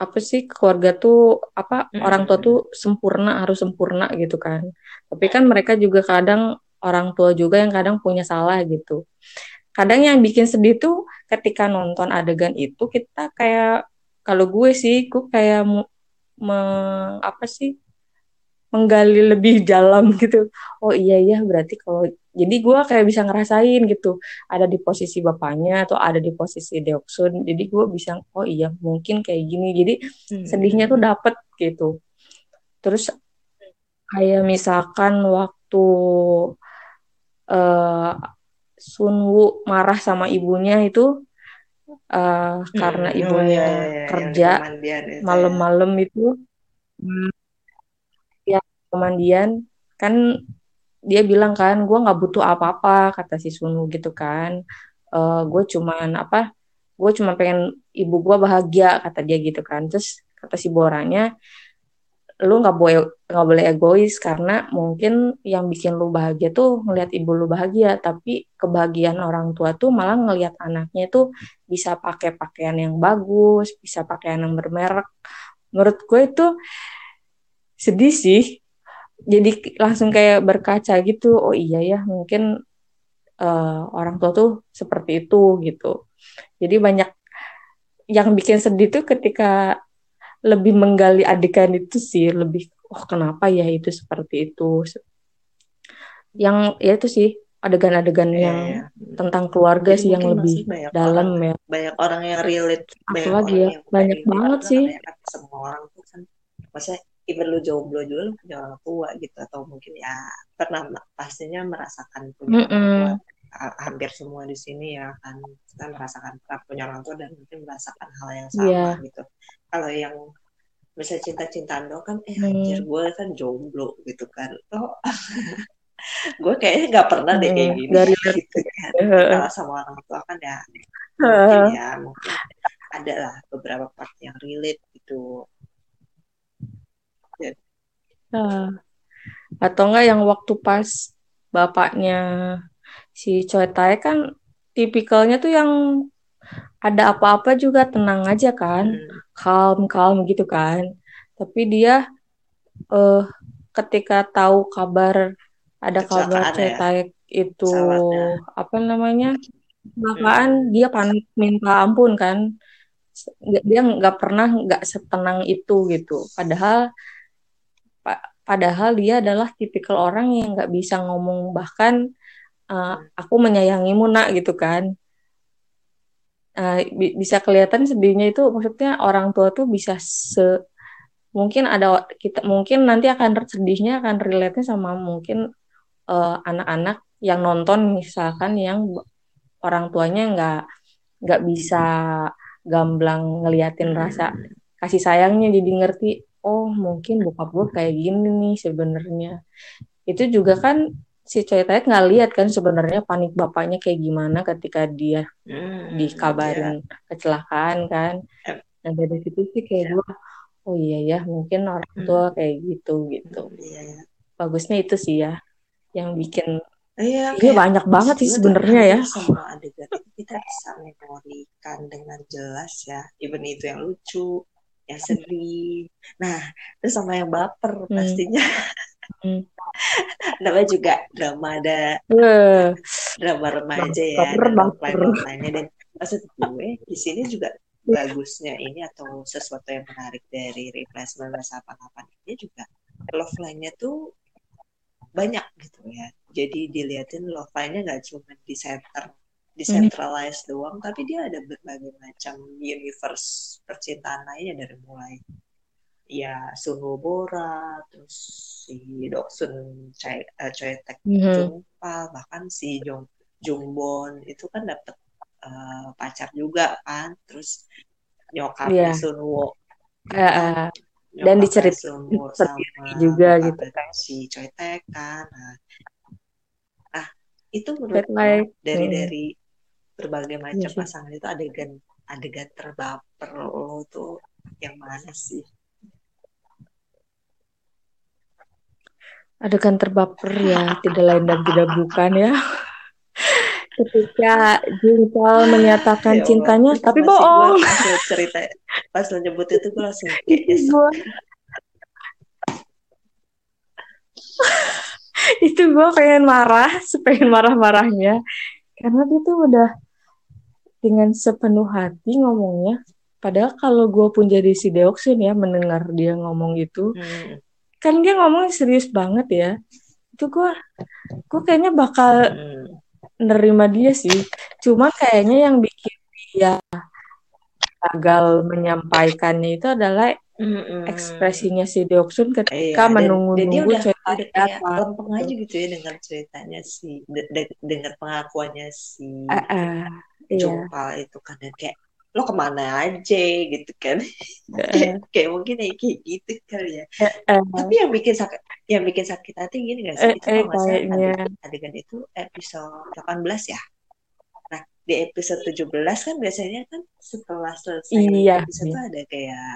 B: apa sih keluarga tuh apa orang tua tuh sempurna harus sempurna gitu kan. Tapi kan mereka juga kadang orang tua juga yang kadang punya salah gitu. Kadang yang bikin sedih tuh ketika nonton adegan itu kita kayak kalau gue sih gue kayak me- apa sih menggali lebih dalam gitu. Oh iya iya berarti kalau jadi gue kayak bisa ngerasain gitu ada di posisi bapaknya atau ada di posisi Deoksun. Jadi gue bisa oh iya mungkin kayak gini. Jadi sedihnya tuh dapet gitu. Terus kayak misalkan waktu eh Sunwoo marah sama ibunya itu eh, karena.
A: Oh
B: ibunya
A: iya, yang di
B: kerja
A: ya.
B: malam-malam itu hmm, ya pemandian kan dia bilang kan gue nggak butuh apa-apa kata si Sunwoo gitu kan. Eh gue cuman apa gue cuma pengen ibu gue bahagia kata dia gitu kan. Terus kata si Boranya lu nggak boleh nggak boleh egois karena mungkin yang bikin lu bahagia tuh ngelihat ibu lu bahagia tapi kebahagiaan orang tua tuh malah ngelihat anaknya tuh bisa pakai pakaian yang bagus bisa pakaian yang bermerek. Menurut gue itu sedih sih jadi langsung kayak berkaca gitu oh iya ya mungkin eh, orang tua tuh seperti itu gitu. Jadi banyak yang bikin sedih tuh ketika lebih menggali adegan itu sih lebih oh kenapa ya itu seperti itu? Yang ya itu sih adegan-adegan
A: Iya,
B: yang
A: iya.
B: tentang keluarga
A: Jadi
B: sih yang lebih
A: banyak
B: dalam
A: orang
B: ya.
A: banyak orang yang relate banyak
B: apalagi
A: orang
B: ya banyak
A: relate
B: banget sih.
A: kebanyakan semua orang tuh kan maksudnya even lu jomblo juga lu punya orang tua gitu atau mungkin ya pernah pastinya merasakan punya orang tua.
B: Mm-mm.
A: Ha- hampir semua di sini ya kan kita merasakan punya orang tua dan mungkin merasakan hal yang sama gitu. Kalau yang misalnya cinta-cintaan doang kan eh anjir
B: Hmm.
A: gue kan jomblo gitu kan. Oh gue kayaknya nggak pernah deh kayak
B: Mm,
A: gini
B: relate
A: gitu kan. kalau sama orang tua kan ya mungkin ya mungkin ada lah beberapa part yang relate gitu
B: Nah, atau enggak yang waktu pas bapaknya si Choi Tae kan tipikalnya tuh yang ada apa-apa juga tenang aja kan
A: Mm-mm.
B: calm calm gitu kan tapi dia eh ketika tahu kabar ada kabar
A: Kecelakaan ya?
B: Cetek itu
A: Pesawatnya.
B: apa namanya kecelakaan dia panik minta ampun kan dia nggak pernah nggak setenang itu gitu padahal pa- padahal dia adalah tipikal orang yang nggak bisa ngomong bahkan uh, aku menyayangimu nak gitu kan. Uh, bi- bisa kelihatan sedihnya itu maksudnya orang tua tuh bisa se mungkin ada kita mungkin nanti akan sedihnya akan relate-nya sama mungkin uh, anak-anak yang nonton misalkan yang orang tuanya nggak nggak bisa gamblang ngeliatin rasa kasih sayangnya jadi ngerti oh mungkin bokap gue kayak gini nih sebenarnya itu juga kan si Taek nggak lihat kan sebenarnya panik bapaknya kayak gimana ketika dia
A: Hmm,
B: dikabarin kecelakaan kan
A: Em.
B: nah dari situ sih kayak
A: Iya.
B: gue oh iya ya mungkin orang tua kayak gitu gitu
A: Iya, iya.
B: bagusnya itu sih ya yang bikin
A: Iya,
B: ini banyak banget sih sebenarnya ya
A: semua adegan itu kita bisa memorikan dengan jelas ya. Even itu yang lucu, yang sedih. Nah, terus sama yang baper
B: Hmm.
A: pastinya.
B: Hmm.
A: Namanya juga drama ada
B: Weh,
A: drama remaja ya
B: Baper,
A: dan
B: baper.
A: dan maksud gue di sini juga bagusnya ini atau sesuatu yang menarik dari Reply 1988 ini juga love line-nya tuh banyak gitu ya jadi dilihatin love line-nya nggak cuma di center decentralized doang tapi dia ada berbagai macam universe percintaan lainnya dari mulai ya Bora terus si Doksun Choi eh, Choi
B: Mhm.
A: Jungpa bahkan si Jung Jungbon itu kan dapet eh, pacar juga kan terus nyokapnya
B: Iya.
A: Sunwo
B: Eh, eh, Dan
A: nyokapnya
B: dicerit-
A: Sunwo
B: sendiri
A: sama
B: juga gitu kan.
A: si Choi Taek kan nah, nah itu menurut dari dari berbagai macam
B: Iya sih.
A: pasangan itu adegan adegan terbaper lo tuh yang mana sih?
B: Adegan terbaper ya tidak lain dan tidak bukan ya. Ketika Jungpal menyatakan
A: Ya Allah.
B: cintanya
A: Terus
B: tapi bohong.
A: cerita pas lo nyebut itu gue langsung kayak
B: itu gue itu gue pengen marah sepengen marah-marahnya. Karena dia tuh udah dengan sepenuh hati ngomongnya padahal kalau gue pun jadi si Deoksun ya mendengar dia ngomong itu
A: Hmm,
B: kan dia ngomong serius banget ya itu gue gue kayaknya bakal
A: hmm.
B: nerima dia sih cuma kayaknya yang bikin dia gagal menyampaikannya itu adalah
A: Mm-mm.
B: ekspresinya si Deoksun ketika
A: Iya, dia
B: menunggu-nunggu
A: udah kayak
B: datang.
A: lempeng aja gitu ya dengar ceritanya si de- de- dengar pengakuannya si
B: Ah, iya.
A: Jumpal itu kan dan kayak lo ke mana aja? gitu kan. Kayak, kayak mungkin ya kayak gitu kali ya. Tapi yang bikin sakit yang bikin sakit hati gini gak sih?
B: Eh,
A: itu
B: eh,
A: salah
B: kayaknya.
A: adegan, adegan itu? Episode 18 ya? Nah di episode 17 kan biasanya kan setelah selesai
B: Iya,
A: episode
B: iya.
A: tuh ada kayak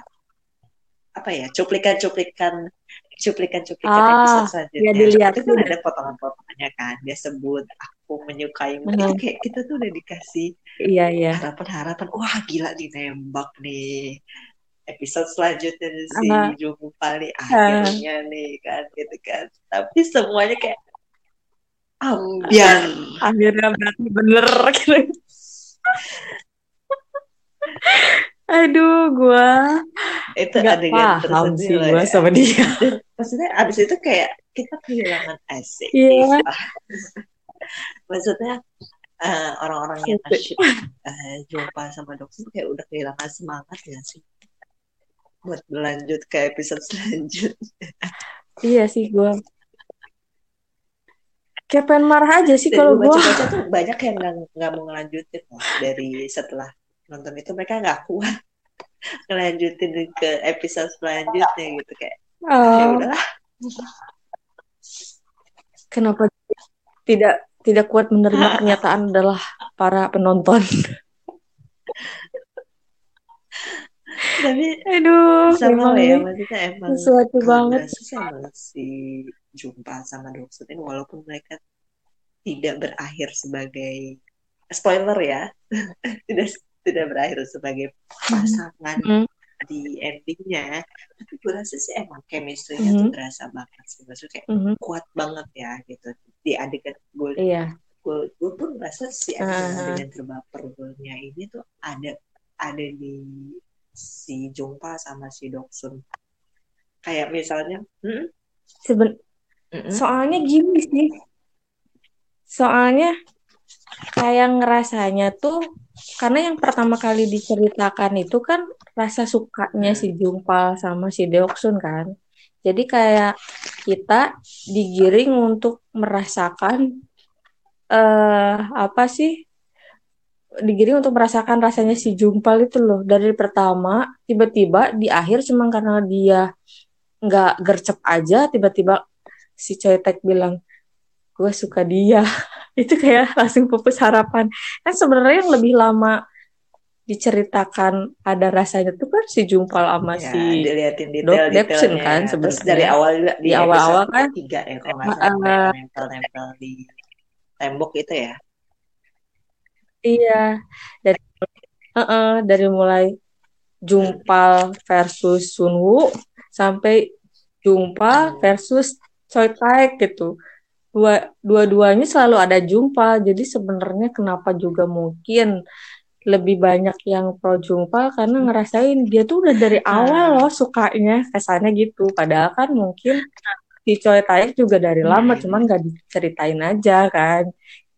A: apa ya cuplikan-cuplikan cuplikan-cuplikan
B: Ah,
A: episode
B: ya
A: selanjutnya
B: dilihat
A: itu kan ada potongan-potongannya kan dia sebut itu
B: Mhm.
A: kayak kita tuh udah dikasih
B: iya iya.
A: harapan-harapan wah gila ditembak nih episode selanjutnya si
B: Ah.
A: Jungpa nih akhirnya nih kan gitu kan tapi semuanya kayak ambiar
B: Akhirnya berarti bener gitu. Aduh, gua
A: itu
B: nggak
A: adegan
B: paham sih gua
A: ya
B: sama dia.
A: maksudnya abis itu kayak kita kehilangan asik
B: Iya.
A: Maksudnya eh, orang-orang yang nge-ship eh, Jungpa sama Doksun kayak udah kehilangan semangat ya sih? Buat berlanjut ke episode selanjutnya.
B: Iya sih gua. Kayak pengen marah aja sih kalau
A: gue tuh banyak yang nggak mau ngelanjutin loh. dari setelah nonton itu mereka nggak kuat ngelanjutin ke episode selanjutnya gitu kayak ya
B: Oh,
A: udahlah.
B: Kenapa tidak tidak kuat menerima kenyataan adalah para penonton.
A: tapi
B: Aduh,
A: sama ya maksudnya emang
B: sesuatu banget.
A: berasa sih Jumpa sama Doksun ini walaupun mereka tidak berakhir sebagai spoiler ya tidak tidak berakhir sebagai pasangan
B: Hmm.
A: Di endingnya tapi gue rasa sih emang chemistry-nya mm -hmm. tuh berasa banget sih maksudnya kayak mm -hmm. kuat banget ya gitu di adegan gue
B: iya.
A: gue gue pun rasa si adegan, uh -huh. adegan terbapernya ini tuh ada ada di si Jungpa sama si Doksun kayak misalnya hmm?
B: Seben mm -mm. soalnya gini sih soalnya kayak ngerasanya tuh karena yang pertama kali diceritakan itu kan rasa sukanya si Jumpal sama si Deoksun kan. Jadi kayak kita digiring untuk merasakan eh uh, apa sih? Digiring untuk merasakan rasanya si Jumpal itu loh dari pertama tiba-tiba di akhir cuma karena dia nggak gercep aja tiba-tiba si Tek bilang gue suka dia itu kayak langsung pupus harapan kan sebenarnya yang lebih lama diceritakan ada rasanya tuh kan si Jumpal sama ya, si
A: diliatin detail Depson
B: kan sebenarnya
A: dari awal
B: di, di awal-awal kan
A: tiga ya kalau nggak salah uh, nempel-nempel di tembok itu ya?
B: Iya dari uh -uh, dari mulai Jumpal versus Sunwoo sampai Jumpal hmm. versus Choi Taek gitu. Dua dua-duanya selalu ada jumpa jadi sebenarnya kenapa juga mungkin lebih banyak yang pro jumpa karena ngerasain dia tuh udah dari awal loh sukanya kesannya gitu. Padahal kan mungkin si Choi Taek juga dari lama hmm. cuman gak diceritain aja kan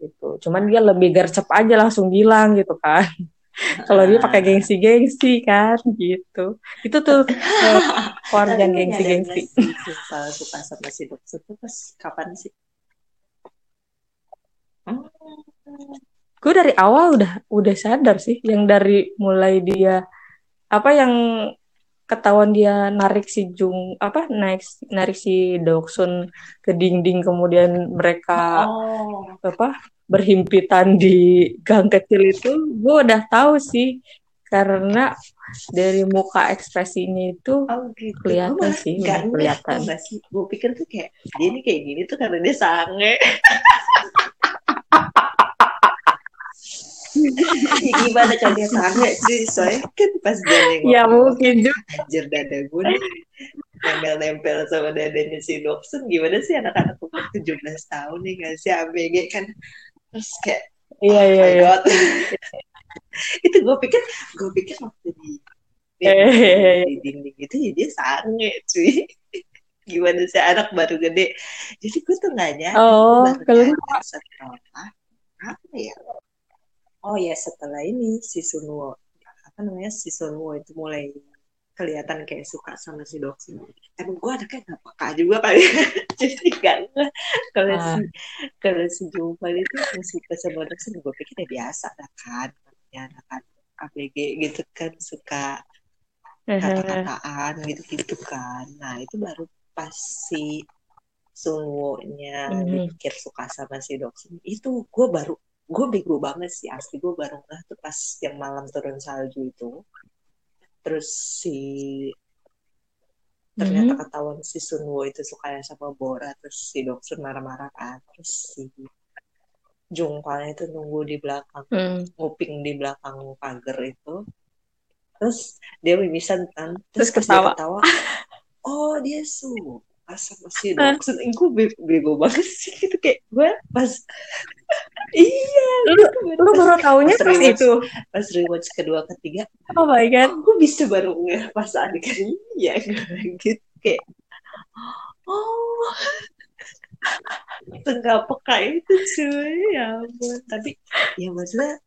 B: gitu. Cuman dia lebih gercep aja langsung bilang gitu kan. Kalau dia pakai gengsi-gengsi kan gitu. Itu tuh keluarga gengsi-gengsi.
A: suka sama si dokter pas kapan sih
B: gue dari awal udah udah sadar sih yang dari mulai dia apa yang ketahuan dia narik si Jung apa naik narik si Doksun ke dinding kemudian mereka oh. apa berhimpitan di gang kecil itu gue udah tahu sih karena dari muka ekspresinya itu oh, gitu. kelihatan sih
A: gak kelihatan gue pikir tuh kayak dia ini kayak gini tuh karena dia sange gimana contohnya? Sange sih? Soalnya kan pas dia nengok
B: ya mungkin juga.
A: anjir dada gue nempel-nempel sama dadanya si Dobson. Gimana sih anak-anak umur 17 tahun nih gak sih? ABG kan? Terus kayak
B: iya oh iya iya.
A: Itu gue pikir gue pikir waktu di di, eh, di dinding itu ya dia sange cuy. Gimana sih? Anak baru gede. Jadi gue tuh nanya
B: oh kalau
A: apa ya oh ya setelah ini si Sunwo apa namanya si Sunwo itu mulai kelihatan kayak suka sama si Doksi emang gue ada kayak gak peka juga kali jadi kan kalau uh. si kalau si Jumpal itu suka sama Doksi gue pikir ya biasa lah kan ya kan ABG gitu kan suka kata-kataan gitu-gitu kan nah itu baru pas si Sunwo-nya mm -hmm. mikir suka sama si Doksin itu gue baru gue bego banget sih asli gue baru nggak tuh pas yang malam turun salju itu terus si ternyata mm -hmm. ketahuan si Sunwo itu suka sama Bora terus si Doksun marah-marah kan terus si Jungpalnya itu nunggu di belakang mm. nguping di belakang pagar itu terus dia mimisan kan terus, terus ketawa. ketawa oh dia suka sama si Doksun gue bego banget sih. Gitu kayak gue pas iya
B: lu, lu baru taunya pas, pas
A: itu. pas rewatch kedua ketiga.
B: Oh my god.
A: Aku bisa baru nggak pas adegan iya gitu. Kayak oh. Tengah peka itu cuy. Ya ampun. Tapi ya maksudnya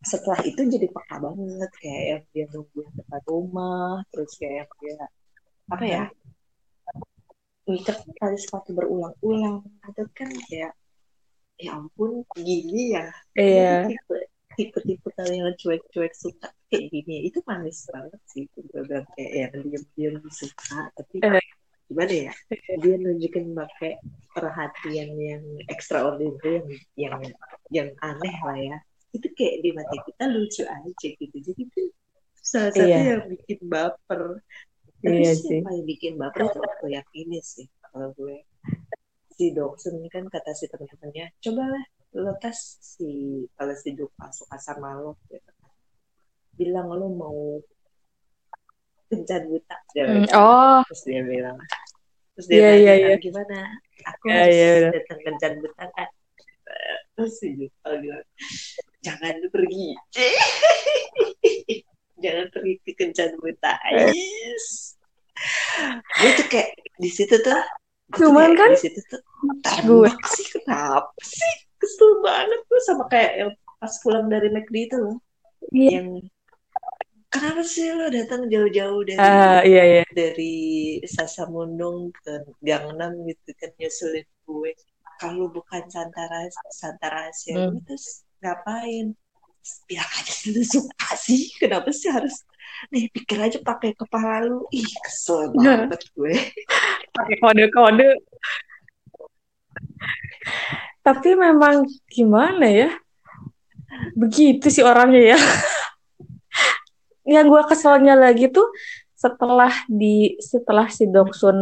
A: setelah itu jadi peka banget. Kayak yang dia nungguin depan rumah terus kayak dia apa ya ngikat tali sepatu berulang-ulang. Itu kan kayak ya ampun gini ya.
B: Iya.
A: Tipe tipe kalian yang cuek-cuek suka. Kayak gini itu manis banget sih. Itu benar kayak yang diam-diam suka tapi eh. gimana ya? Dia nunjukin pakai perhatian yang extraordinary yang yang yang aneh lah ya. Itu kayak di mata kita lucu aja gitu. Jadi itu salah satu iya. yang bikin baper tapi iya sih. yang paling bikin baper itu aku yakini sih kalau gue. Si Doksun ini kan kata si teman-temannya cobalah lo tes si kalau si Jupa suka sama lo gitu kan. Bilang lo mau kencan buta dia
B: Hmm, oh.
A: Terus dia bilang. Terus dia
B: Iya,
A: nanya
B: iya,
A: kan,
B: iya.
A: gimana? Aku
B: Iya,
A: harus
B: iya, udah.
A: datang kencan buta kan? Terus si Jupal bilang jangan pergi. Jangan pergi ke kencan buta.
B: Eh.
A: Gue tuh kayak di situ tuh gue
B: Cuman kan
A: di situ tuh tembak sih kenapa sih? Kesel banget tuh sama kayak yang pas pulang dari McD itu loh.
B: Iya.
A: Yang kenapa sih lo datang jauh-jauh dari
B: Ah, iya iya.
A: dari Sasamundung ke Gangnam gitu kan nyusulin gue. Kalau bukan Santara Santara Asia
B: Hmm.
A: gue terus ngapain? Bilang aja sih lu suka sih? Kenapa sih harus nih pikir aja pakai kepala lu. Ih kesel banget gue.
B: Pakai kode-kode. Tapi memang gimana ya? Begitu sih orangnya ya. Yang gue keselnya lagi tuh setelah di setelah si Doksun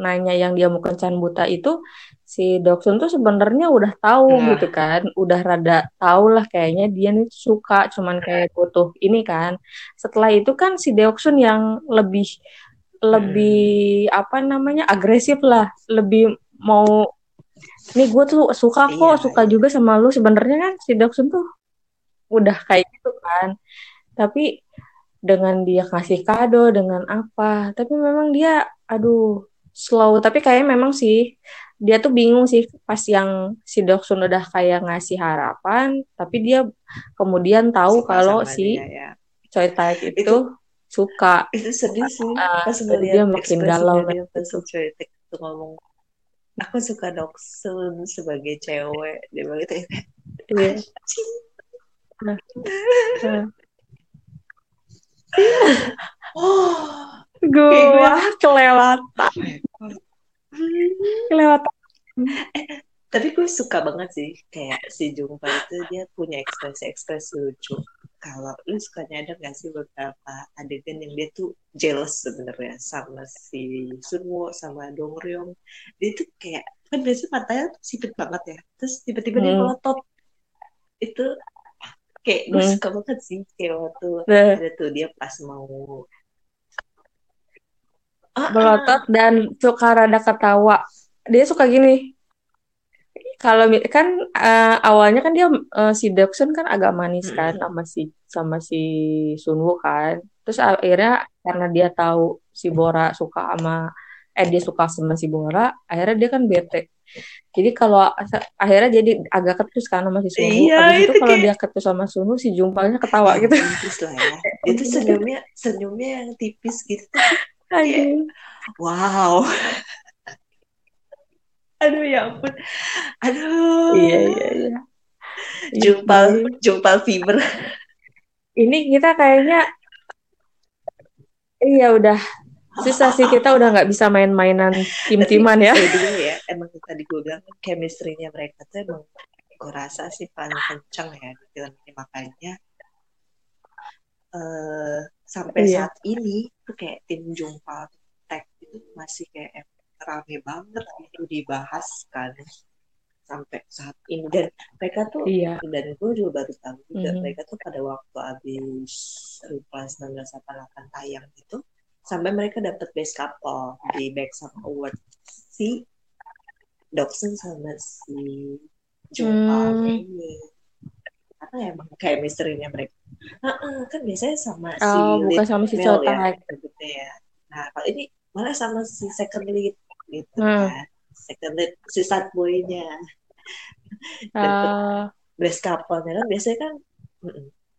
B: nanya yang dia mau kencan buta itu si Doksun tuh sebenarnya udah tahu
A: Nah.
B: gitu kan. Udah rada tahu lah kayaknya dia nih suka cuman kayak butuh ini kan. Setelah itu kan si Doksun yang lebih lebih apa namanya agresif lah. Lebih mau nih gue tuh suka kok
A: Iya,
B: suka
A: iya.
B: juga sama lu. Sebenarnya kan si Doksun tuh udah kayak gitu kan. Tapi dengan dia kasih kado dengan apa tapi memang dia aduh slow tapi kayaknya memang sih dia tuh bingung sih pas yang si Doksun udah kayak ngasih harapan tapi dia kemudian tahu
A: Suka
B: kalau si
A: dia, ya.
B: Choi Taek itu,
A: Itu-
B: suka
A: itu sedih sih
B: Ah,
A: pas
B: dia makin galau kan
A: itu ngomong aku suka Doksun sebagai cewek dia bilang
B: Iya.
A: Anjing.
B: Nah. Nah.
A: oh
B: Gua kelewatan, kelewatan.
A: tapi gue suka banget sih kayak si Jungpa itu dia punya ekspresi-ekspresi lucu kalau lu suka nyadar gak sih beberapa adegan yang dia tuh jealous sebenarnya sama si Sunwo sama Dongryong dia tuh kayak kan biasanya matanya tuh sipit banget ya terus tiba-tiba dia
B: Hmm.
A: melotot itu kayak gue
B: Hmm.
A: suka banget sih kayak waktu
B: Nah,
A: ada tuh dia pas mau Ah, ah.
B: melotot dan suka rada ketawa. Dia suka gini. Kalau kan eh, awalnya kan dia eh, si Doksun kan agak manis kan
A: Mm-mm.
B: sama si sama si Sunwoo kan. Terus akhirnya karena dia tahu si Bora suka sama eh dia suka sama si Bora, akhirnya dia kan bete. Jadi kalau akhirnya jadi agak ketus kan sama si Sunwoo.
A: Iya,
B: itu
A: itu
B: kalau
A: kayak-
B: dia ketus sama Sunwoo si Jumpalnya ketawa
A: Ya,
B: gitu.
A: tipis lah ya dia tuh senyumnya senyumnya yang tipis gitu
B: Aduh.
A: wow. Aduh ya ampun. Aduh.
B: Iya iya iya.
A: jumpal
B: Ini-
A: jumpal fever.
B: Ini kita kayaknya iya udah susah sih. Kita udah nggak bisa main-mainan tim-timan ya.
A: Ya. Emang tadi gue bilang chemistry-nya mereka tuh emang gue rasa sih paling kencang ya di film ini. Makanya eh sampai
B: Iya.
A: saat ini tuh kayak tim Jumpal Tech itu masih kayak rame banget gitu dibahas kan sampai saat ini dan mereka tuh
B: Iya.
A: dan gue juga baru tahu juga
B: Mhm.
A: mereka tuh pada waktu habis Reply 1988 tayang itu sampai mereka dapat best couple di Back Some Award si Doksun sama si Jumpal
B: Hmm.
A: ini karena emang kayak misterinya mereka Heeh, kan biasanya sama si
B: Oh, bukan sama si Choi
A: ya sebutnya ya. Nah kalau ini malah sama si second lead gitu
B: Hmm.
A: kan. Second lead si sad boy-nya.
B: Ah,
A: best couple-nya kan biasanya kan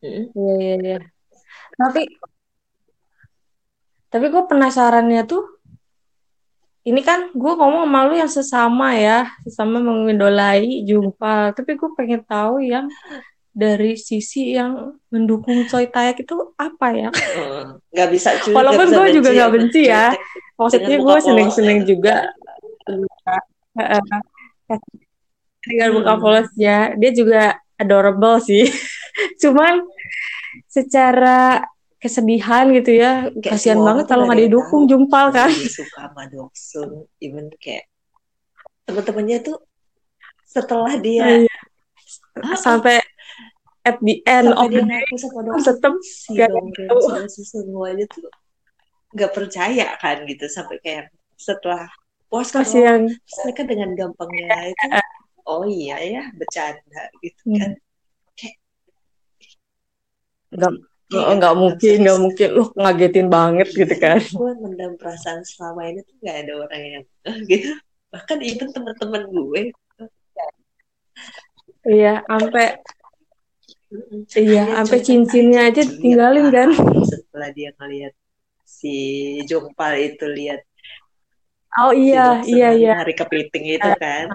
B: iya iya iya. Tapi tapi gue penasarannya tuh ini kan gue ngomong sama lu yang sesama ya, sesama mengidolai Jumpal. Tapi gue pengen tahu yang dari sisi yang mendukung Choi Taek itu apa ya?
A: Nggak bisa cuy
B: Walaupun gue juga nggak
A: sama
B: benci ya.
A: Jotek
B: Maksudnya gue seneng-seneng juga dengan muka
A: Hmm.
B: polosnya. Dia juga adorable sih. Cuman secara kesedihan gitu ya,
A: kayak
B: kasihan
A: semua orang
B: banget kalau
A: gak
B: nggak didukung Jumpal kan.
A: suka sama Doksun even kayak teman-temannya tuh setelah dia
B: Iya. Sampai at the end
A: sampai
B: of the day
A: si
B: gak tahu.
A: Sunwoo aja tuh nggak percaya kan gitu sampai kayak setelah puas kan
B: Masih
A: oh,
B: yang
A: mereka dengan gampangnya itu oh iya ya bercanda gitu
B: Hmm.
A: kan.
B: Nggak
A: Kayak
B: oh, nggak mungkin nggak mungkin. Lu ngagetin banget gitu kan.
A: gue mendam perasaan selama ini tuh nggak ada orang yang "Eh," gitu. Bahkan even teman-teman gue.
B: Iya sampai iya
A: hanya
B: sampai cincinnya aja
A: Iya,
B: ditinggalin kan.
A: Setelah dia ngeliat si Jompal itu lihat
B: oh
A: si
B: iya iya iya.
A: hari kepiting itu kan.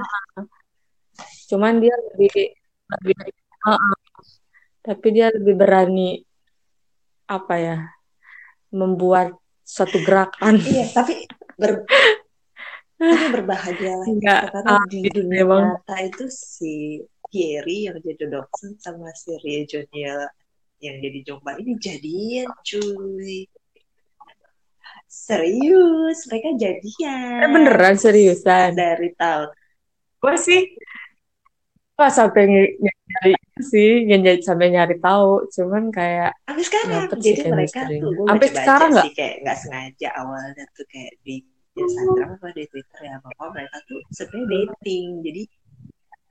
B: Cuman dia lebih lebih Heeh. tapi dia lebih berani apa ya membuat suatu gerakan.
A: Iya tapi ber tapi berbahagialah
B: Enggak,
A: kita karena
B: ah,
A: di
B: gitu
A: dunia nyata itu si Thierry yang jadi dokter sama si Ria Joniel yang jadi Jomba ini jadian cuy. Serius mereka jadian.
B: Eh, beneran seriusan?
A: Dari tahun
B: gue sih nggak sampai ny- nyari sih nyari- sampai nyari tahu. Cuman kayak
A: sampai sekarang jadi mereka tuh gue
B: sampai sekarang nggak?
A: kayak nggak sengaja awalnya tuh kayak di Instagram apa di Twitter ya bahwa mereka tuh sebenarnya dating. Jadi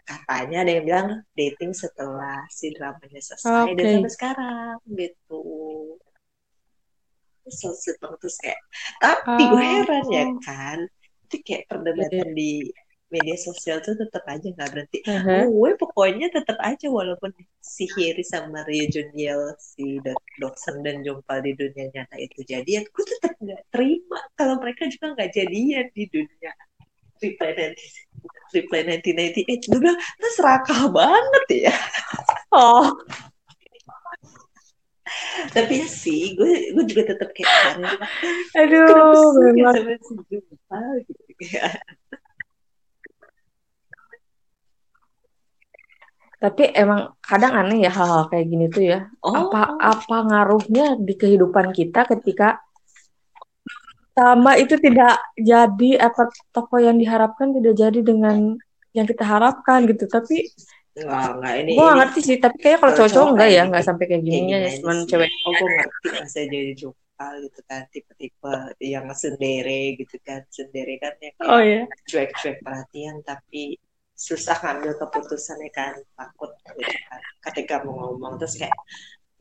A: katanya ada yang bilang dating setelah si dramanya selesai dan
B: Oke.
A: sampai sekarang gitu terus selesai terus kayak tapi gue
B: Oh.
A: heran ya kan itu kayak perdebatan di media sosial tuh tetap aja nggak berhenti
B: Heeh.
A: gue pokoknya tetap aja walaupun si Hiri sama Ria Juniel si Dok Doksen dan Jompal di dunia nyata itu jadian gue tetap nggak terima kalau mereka juga nggak jadian di dunia Reply 19 Reply 1998 gue bilang itu serakah banget ya.
B: Oh.
A: Tapi ya sih gue gue juga tetap kayak karena
B: aduh
A: kenapa sih
B: memang.
A: sama si Jompal gitu kayak
B: tapi emang kadang aneh ya hal-hal kayak gini tuh ya.
A: Oh.
B: apa apa ngaruhnya di kehidupan kita ketika sama itu tidak jadi apa toko yang diharapkan tidak jadi dengan yang kita harapkan gitu. Tapi
A: nggak nggak ini
B: gue gak
A: ini.
B: ngerti sih tapi kayaknya kalau cowok-cowok
A: cowok
B: enggak ya
A: gitu,
B: nggak sampai kayak
A: gini
B: ya cuman cewek
A: oh gue ngerti masa jadi jumpa gitu kan tipe-tipe yang sendiri gitu kan sendiri kan yang kayak
B: oh ya
A: cuek-cuek perhatian tapi susah ngambil keputusannya kan takut gitu kan. Ketika mau ngomong terus kayak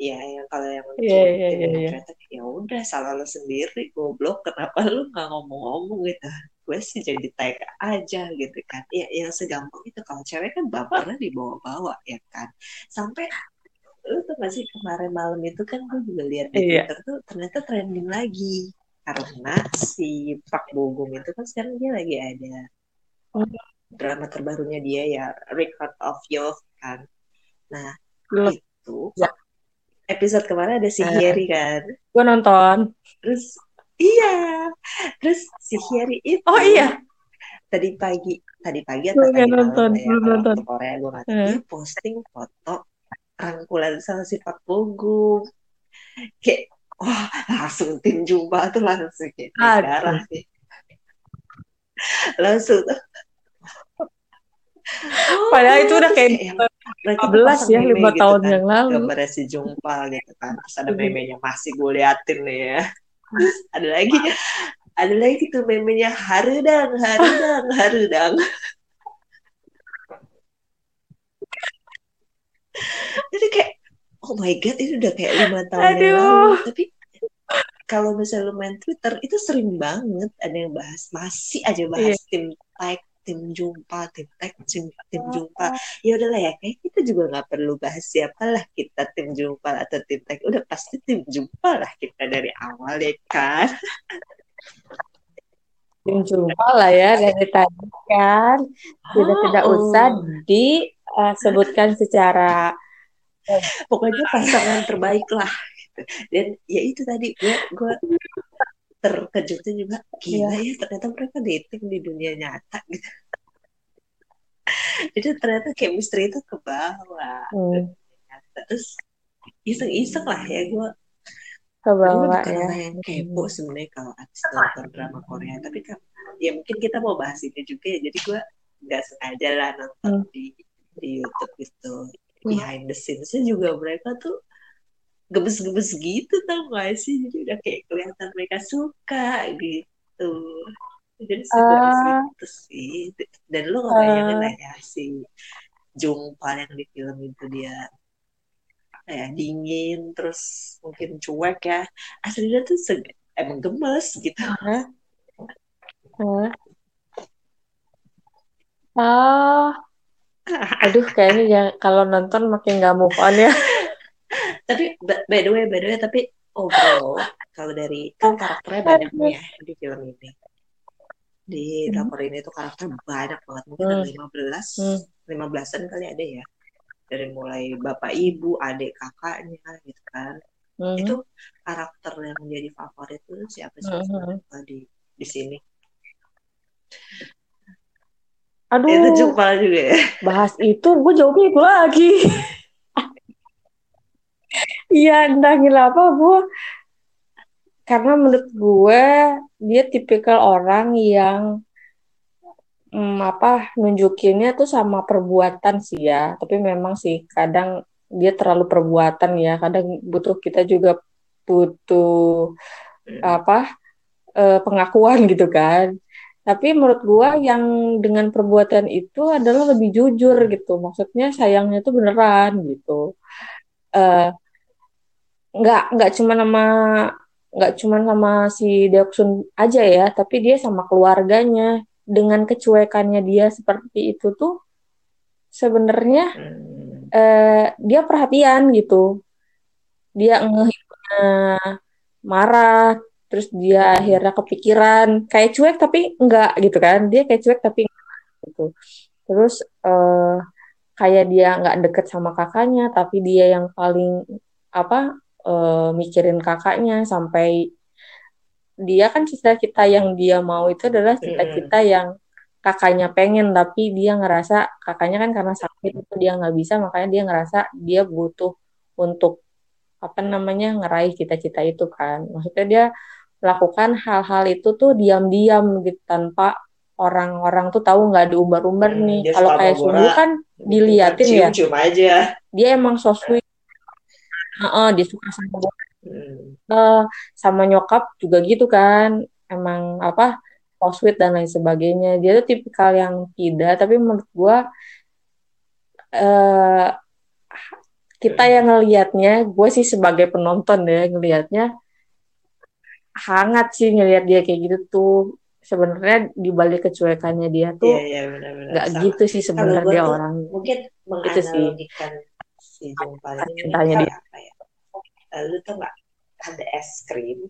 A: ya yang kalau yang
B: iya,
A: cuekin
B: iya,
A: dengan
B: iya.
A: ternyata ya udah salah lo sendiri goblok kenapa lu nggak ngomong-ngomong gitu gue sih jadi tag aja gitu kan ya yang segampang itu kalau cewek kan bapernya dibawa-bawa ya kan sampai lu tuh masih kemarin malam itu kan gue juga lihat di
B: Iya.
A: Twitter tuh ternyata trending lagi karena si Pak Bogum itu kan sekarang dia lagi ada
B: Hmm.
A: drama terbarunya dia ya Record of Youth kan nah itu
B: Ya.
A: Episode kemarin ada si
B: Eh.
A: Heri kan?
B: Gue nonton.
A: Terus iya. Terus si Heri itu
B: oh iya.
A: tadi pagi tadi pagi atau tadi malam
B: nonton,
A: lah ya
B: belum nonton.
A: Korea gue nggak
B: Eh.
A: dia posting foto rangkulan sama si Pak Bogum. Kayak wah langsung tim jumpa tuh langsung kayak darah sih. Langsung tuh. Oh,
B: Padahal itu udah
A: terus
B: kayak
A: yang mereka tuh
B: 15
A: pasang
B: ya, lima
A: gitu
B: tahun
A: kan,
B: yang lalu.
A: gambarnya si Jumpal gitu kan terus ada
B: Mhm.
A: memenya masih gue liatin nih ya ada lagi ada lagi tuh memenya harudang harudang harudang jadi kayak oh my god itu udah kayak lima tahun yang
B: Aduh.
A: lalu tapi kalau misalnya lu main Twitter itu sering banget ada yang bahas masih aja bahas
B: Iya.
A: tim tag tim jumpa tim tag tim, tim jumpa. Ya udahlah ya kayak kita juga nggak perlu bahas siapalah kita tim jumpa atau tim tag. Udah pasti tim jumpa lah kita dari awal ya kan?
B: Tim jumpa lah ya dari tadi kan. Tidak tidak
A: Oh,
B: usah disebutkan secara
A: pokoknya pasangan terbaik lah gitu. dan ya itu tadi gue gue terkejutnya juga gila ya ternyata mereka dating di dunia nyata. Gitu jadi ternyata chemistry itu ke bawah.
B: Hmm,
A: terus iseng-iseng lah ya gue
B: ke bawah ya.
A: yang kepo sebenarnya kalau habis nonton drama Korea tapi kan ya mungkin kita mau bahas ini juga ya jadi gue nggak sengaja lah nonton
B: Hmm.
A: di di YouTube gitu behind the scenes juga mereka tuh gemes-gemes gitu tau gak sih? Jadi udah kayak kelihatan mereka suka gitu. Jadi uh, itu sih dan lu nggak bayangin lah ya si Jungpa yang di film itu dia kayak dingin terus mungkin cuek ya. Aslinya tuh emang gemes gitu. Uh, uh.
B: Oh, aduh kayaknya ya kalau nonton makin nggak move on ya.
A: Tapi by the way, by the way, tapi overall kalau dari kan karakternya banyak nih ya di film ini. Di hmm. drakor ini tuh karakter banyak banget, mungkin ada hmm. lima belas, hmm. lima belasan kali ada ya. Dari mulai bapak ibu, adik kakaknya gitu kan. Hmm. Itu karakter yang menjadi favorit tuh siapa sih hmm. di di sini?
B: Aduh.
A: Itu jumpa juga ya.
B: Bahas itu gue jawabnya itu lagi. Iya, entah apa gue karena menurut gue dia tipikal orang yang hmm, apa nunjukinnya tuh sama perbuatan sih ya. Tapi memang sih kadang dia terlalu perbuatan ya. Kadang butuh kita juga butuh hmm. apa eh, pengakuan gitu kan. Tapi menurut gua yang dengan perbuatan itu adalah lebih jujur gitu. Maksudnya sayangnya itu beneran gitu. Uh, nggak nggak cuma nama nggak cuma sama si Deoksun aja ya tapi dia sama keluarganya. Dengan kecuekannya dia seperti itu tuh sebenarnya uh, dia perhatian gitu. Dia ngehibur marah terus dia hmm. akhirnya kepikiran kayak cuek tapi enggak gitu kan. Dia kayak cuek tapi enggak gitu. Terus uh, kayak dia nggak deket sama kakaknya tapi dia yang paling apa uh, mikirin kakaknya sampai dia kan cita-cita yang dia mau itu adalah cita-cita hmm. yang kakaknya pengen tapi dia ngerasa kakaknya kan karena sakit itu dia nggak bisa makanya dia ngerasa dia butuh untuk apa namanya ngeraih cita-cita itu kan maksudnya dia melakukan hal-hal itu tuh diam-diam gitu tanpa orang-orang tuh tahu nggak diumbar-umbar hmm, nih. Kalau kayak Sungguh kan diliatin cium, ya.
A: Cium aja.
B: Dia emang so sweet. Uh, uh, dia suka sama hmm. uh, sama nyokap juga gitu kan. Emang apa sweet dan lain sebagainya. Dia tuh tipikal yang tidak, tapi menurut gua uh, kita hmm. yang ngelihatnya, gue sih sebagai penonton ya ngelihatnya hangat sih ngelihat dia kayak gitu tuh sebenarnya di balik kecuekannya dia tuh
A: yeah, yeah,
B: nggak gitu sih sebenarnya dia orang
A: mungkin itu sih si Jungpal ini dia. apa ya lu tuh nggak ada es krim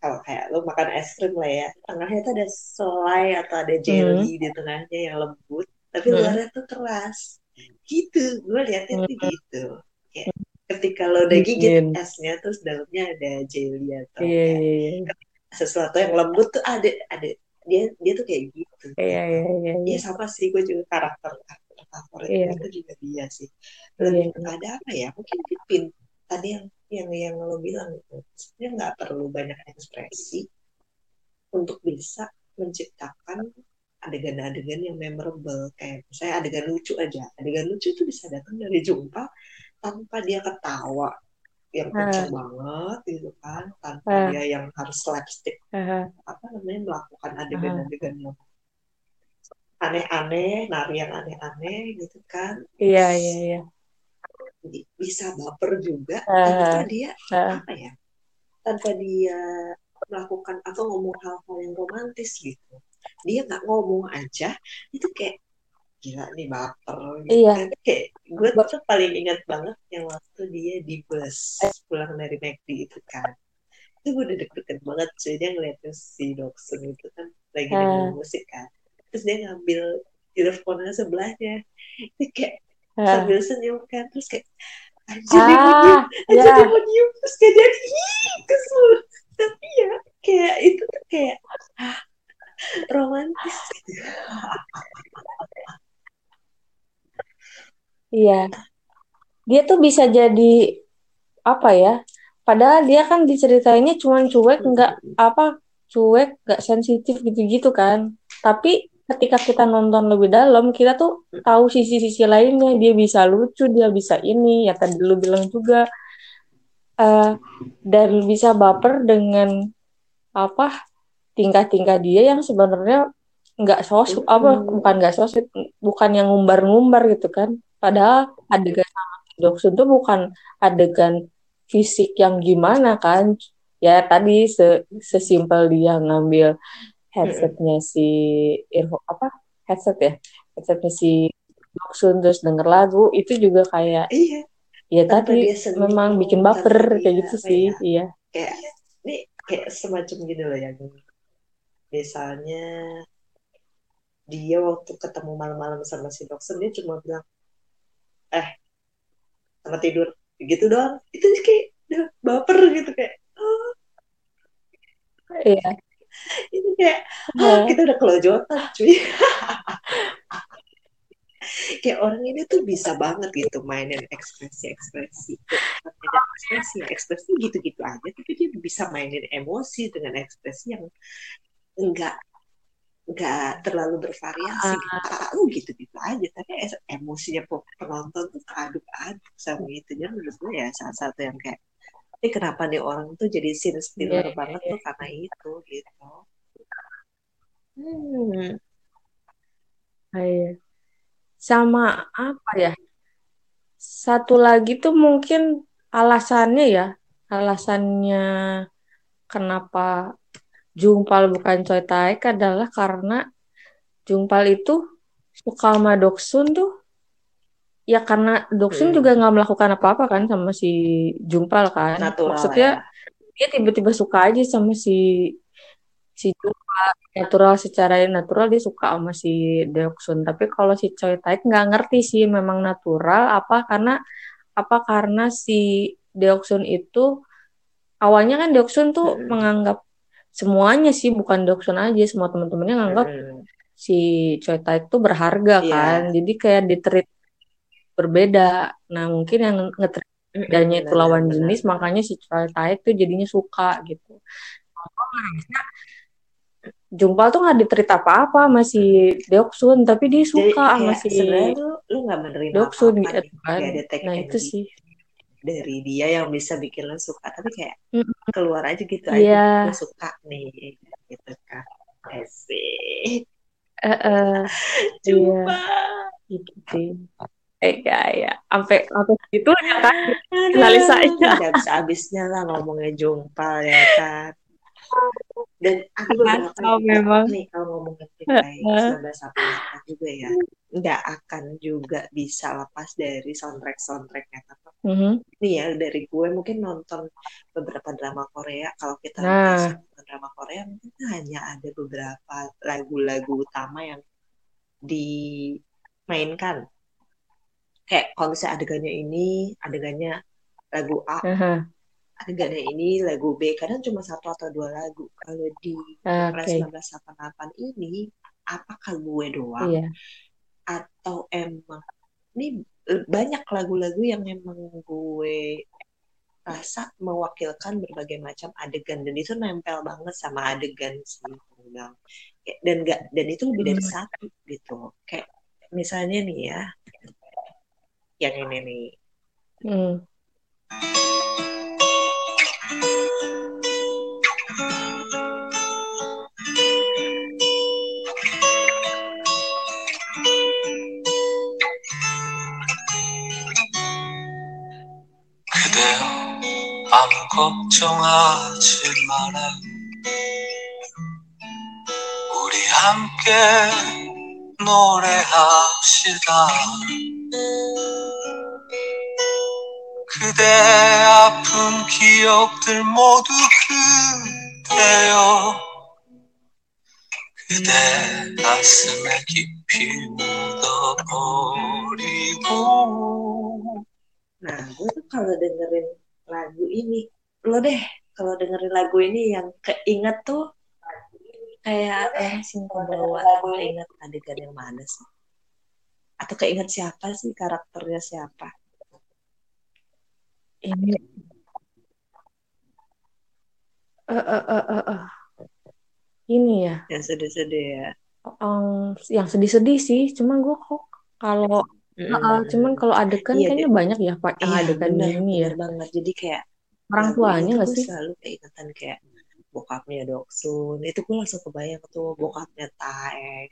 A: kalau kayak lu makan es krim lah ya tengahnya tuh ada selai atau ada jelly hmm. di tengahnya yang lembut tapi hmm. luarnya tuh keras gitu gue lihatnya hmm. tuh gitu kayak ketika lo udah gigit esnya terus dalamnya ada jelly atau yeah, yeah, yeah. sesuatu yang lembut tuh ada ada dia dia tuh kayak gitu
B: iya iya iya
A: ya sama sih gue juga karakter karakter favorit yeah. itu juga dia sih lebih yeah. ada apa ya mungkin Pipin tadi yang yang yang lo bilang itu sebenarnya nggak perlu banyak ekspresi untuk bisa menciptakan adegan-adegan yang memorable kayak misalnya adegan lucu aja adegan lucu itu bisa datang dari jumpa tanpa dia ketawa yang kenceng uh. banget gitu kan tanpa uh. dia yang harus slapstick uh. apa namanya melakukan adegan-adegan yang aneh-aneh nari yang aneh-aneh gitu kan
B: iya iya iya
A: bisa baper juga uh. tanpa dia uh. apa ya tanpa dia melakukan atau ngomong hal-hal yang romantis gitu dia nggak ngomong aja itu kayak gila nih baper
B: gitu. iya
A: kayak gue tuh paling ingat banget yang waktu dia di bus pulang dari McD itu kan itu gue udah deg-degan banget sih dia ngeliatin si Doksun itu kan lagi uh. dengerin musik kan terus dia ngambil earphone sebelahnya itu kayak uh. sambil senyum kan terus kayak anjir ah, dia mau anjir yeah. dia mau diem terus kayak dia ih kesel tapi ya kayak itu tuh kayak ah, romantis gitu
B: Iya. Dia tuh bisa jadi apa ya? Padahal dia kan diceritainnya cuma cuek, nggak apa cuek, nggak sensitif gitu-gitu kan. Tapi ketika kita nonton lebih dalam, kita tuh tahu sisi-sisi lainnya. Dia bisa lucu, dia bisa ini. Ya tadi lu bilang juga uh, dan bisa baper dengan apa tingkah-tingkah dia yang sebenarnya nggak sosok apa bukan nggak sosok bukan yang ngumbar-ngumbar gitu kan padahal adegan sama Doksun tuh bukan adegan fisik yang gimana kan ya tadi se sesimpel dia ngambil headsetnya si Irfo apa? Headset ya? Headsetnya si Doksun terus denger lagu itu juga kayak
A: iya.
B: ya tadi memang bikin baper kayak gitu sih ya, iya.
A: Kayak ini kayak semacam gini loh ya misalnya dia waktu ketemu malam-malam sama si dokter dia cuma bilang eh sama tidur. Gitu doang. Itu kayak baper gitu kayak oh.
B: iya
A: itu kayak oh, kita udah kelojotan cuy. Kayak orang ini tuh bisa banget gitu mainin ekspresi-ekspresi. Mainin ekspresi ekspresi gitu-gitu aja tapi dia bisa mainin emosi dengan ekspresi yang enggak nggak terlalu bervariasi gitu. Ah, uh, gitu gitu aja tapi emosinya penonton tuh aduk-aduk sama itu jadi menurut gue ya salah satu yang kayak ini kenapa nih orang tuh jadi scene stealer yeah, banget yeah. tuh karena itu gitu
B: hmm. Ayo. sama apa ya satu lagi tuh mungkin alasannya ya alasannya kenapa Jungpal bukan Choi Taek adalah karena Jungpal itu suka sama Doksun tuh ya karena Doksun hmm. juga nggak melakukan apa-apa kan sama si Jungpal kan
A: Natural
B: maksudnya ya. dia tiba-tiba suka aja sama si si Jungpal natural secara natural dia suka sama si Doksun tapi kalau si Choi Taek nggak ngerti sih memang natural apa karena apa karena si Deoksun itu awalnya kan Deoksun tuh hmm. menganggap semuanya sih bukan Doksun aja semua teman-temannya nganggap hmm. si Choi Taek tuh berharga yeah. kan jadi kayak diterit berbeda. Nah mungkin yang ngetrit bedanya itu lawan benar, jenis makanya si Choi Taek tuh jadinya suka gitu. Jumpal tuh nggak diterit apa-apa masih Deoksun tapi dia suka
A: sama
B: si
A: lu lu nggak menerima
B: Deoksun apa -apa, gitu kan. Nah itu sih.
A: dari dia yang bisa bikin lo suka tapi kayak keluar aja gitu aja yeah. gue suka nih gitu kan. Asik
B: uh, uh,
A: coba
B: yeah. gitu sih eh ya sampai sampai gitu ya kan finalisasinya
A: nggak bisa habisnya lah ngomongnya jumpal ya kan dan aku beberapa
B: oh, memang
A: nih kalau ngomongin kayak 1988 juga ya nggak akan juga bisa lepas dari soundtrack soundtracknya
B: Mm-hmm.
A: Nih ya dari gue mungkin nonton beberapa drama Korea. Kalau kita
B: nah.
A: nonton drama Korea mungkin hanya ada beberapa lagu-lagu utama yang dimainkan. Kayak kalau misalnya adegannya ini, adegannya lagu A,
B: uh-huh.
A: adegannya ini lagu B. Kadang cuma satu atau dua lagu. Kalau di okay. 1988 ini, apakah gue doang?
B: Iya.
A: Atau emang ini banyak lagu-lagu yang emang gue rasa mewakilkan berbagai macam adegan dan itu nempel banget sama adegan si tunggal dan gak dan itu lebih dari hmm. satu gitu kayak misalnya nih ya yang ini nih
B: hmm.
C: 아무 걱정하지 마라 우리 함께 노래합시다 그대 아픈 기억들 모두 그대여 그대 가슴에 깊이 묻어버리고
A: Nah, gue tuh kalau dengerin lagu ini lo deh kalau dengerin lagu ini yang keinget tuh kayak langsung ke bawah keinget adegan yang mana sih? Atau keinget siapa sih? Karakternya siapa?
B: Ini. Uh, uh, uh, uh, uh. ini ya.
A: Yang sedih-sedih ya.
B: Um, yang sedih-sedih sih. Cuma gue kok kalau Mm. Uh, cuman kalau adegan iya, kayaknya banyak ya pak iya, adegan bener, ini
A: bener ya. banget. Jadi kayak
B: orang tuanya nggak sih?
A: selalu keingetan kayak bokapnya Doksun itu gue langsung kebayang tuh bokapnya Tae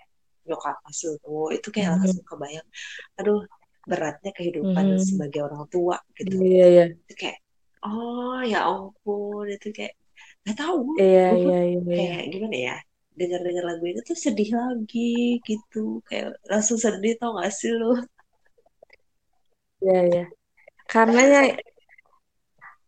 A: nyokapnya Sunwoo itu kayak
B: Mhm.
A: langsung kebayang aduh beratnya kehidupan
B: Mhm.
A: sebagai orang tua gitu
B: iya iya
A: itu kayak oh ya ampun itu kayak nggak tahu
B: iya
A: gue
B: iya iya iya.
A: kayak gimana ya dengar dengar lagu ini tuh sedih lagi gitu kayak langsung sedih tau gak sih lu
B: Iya, iya. Karena ya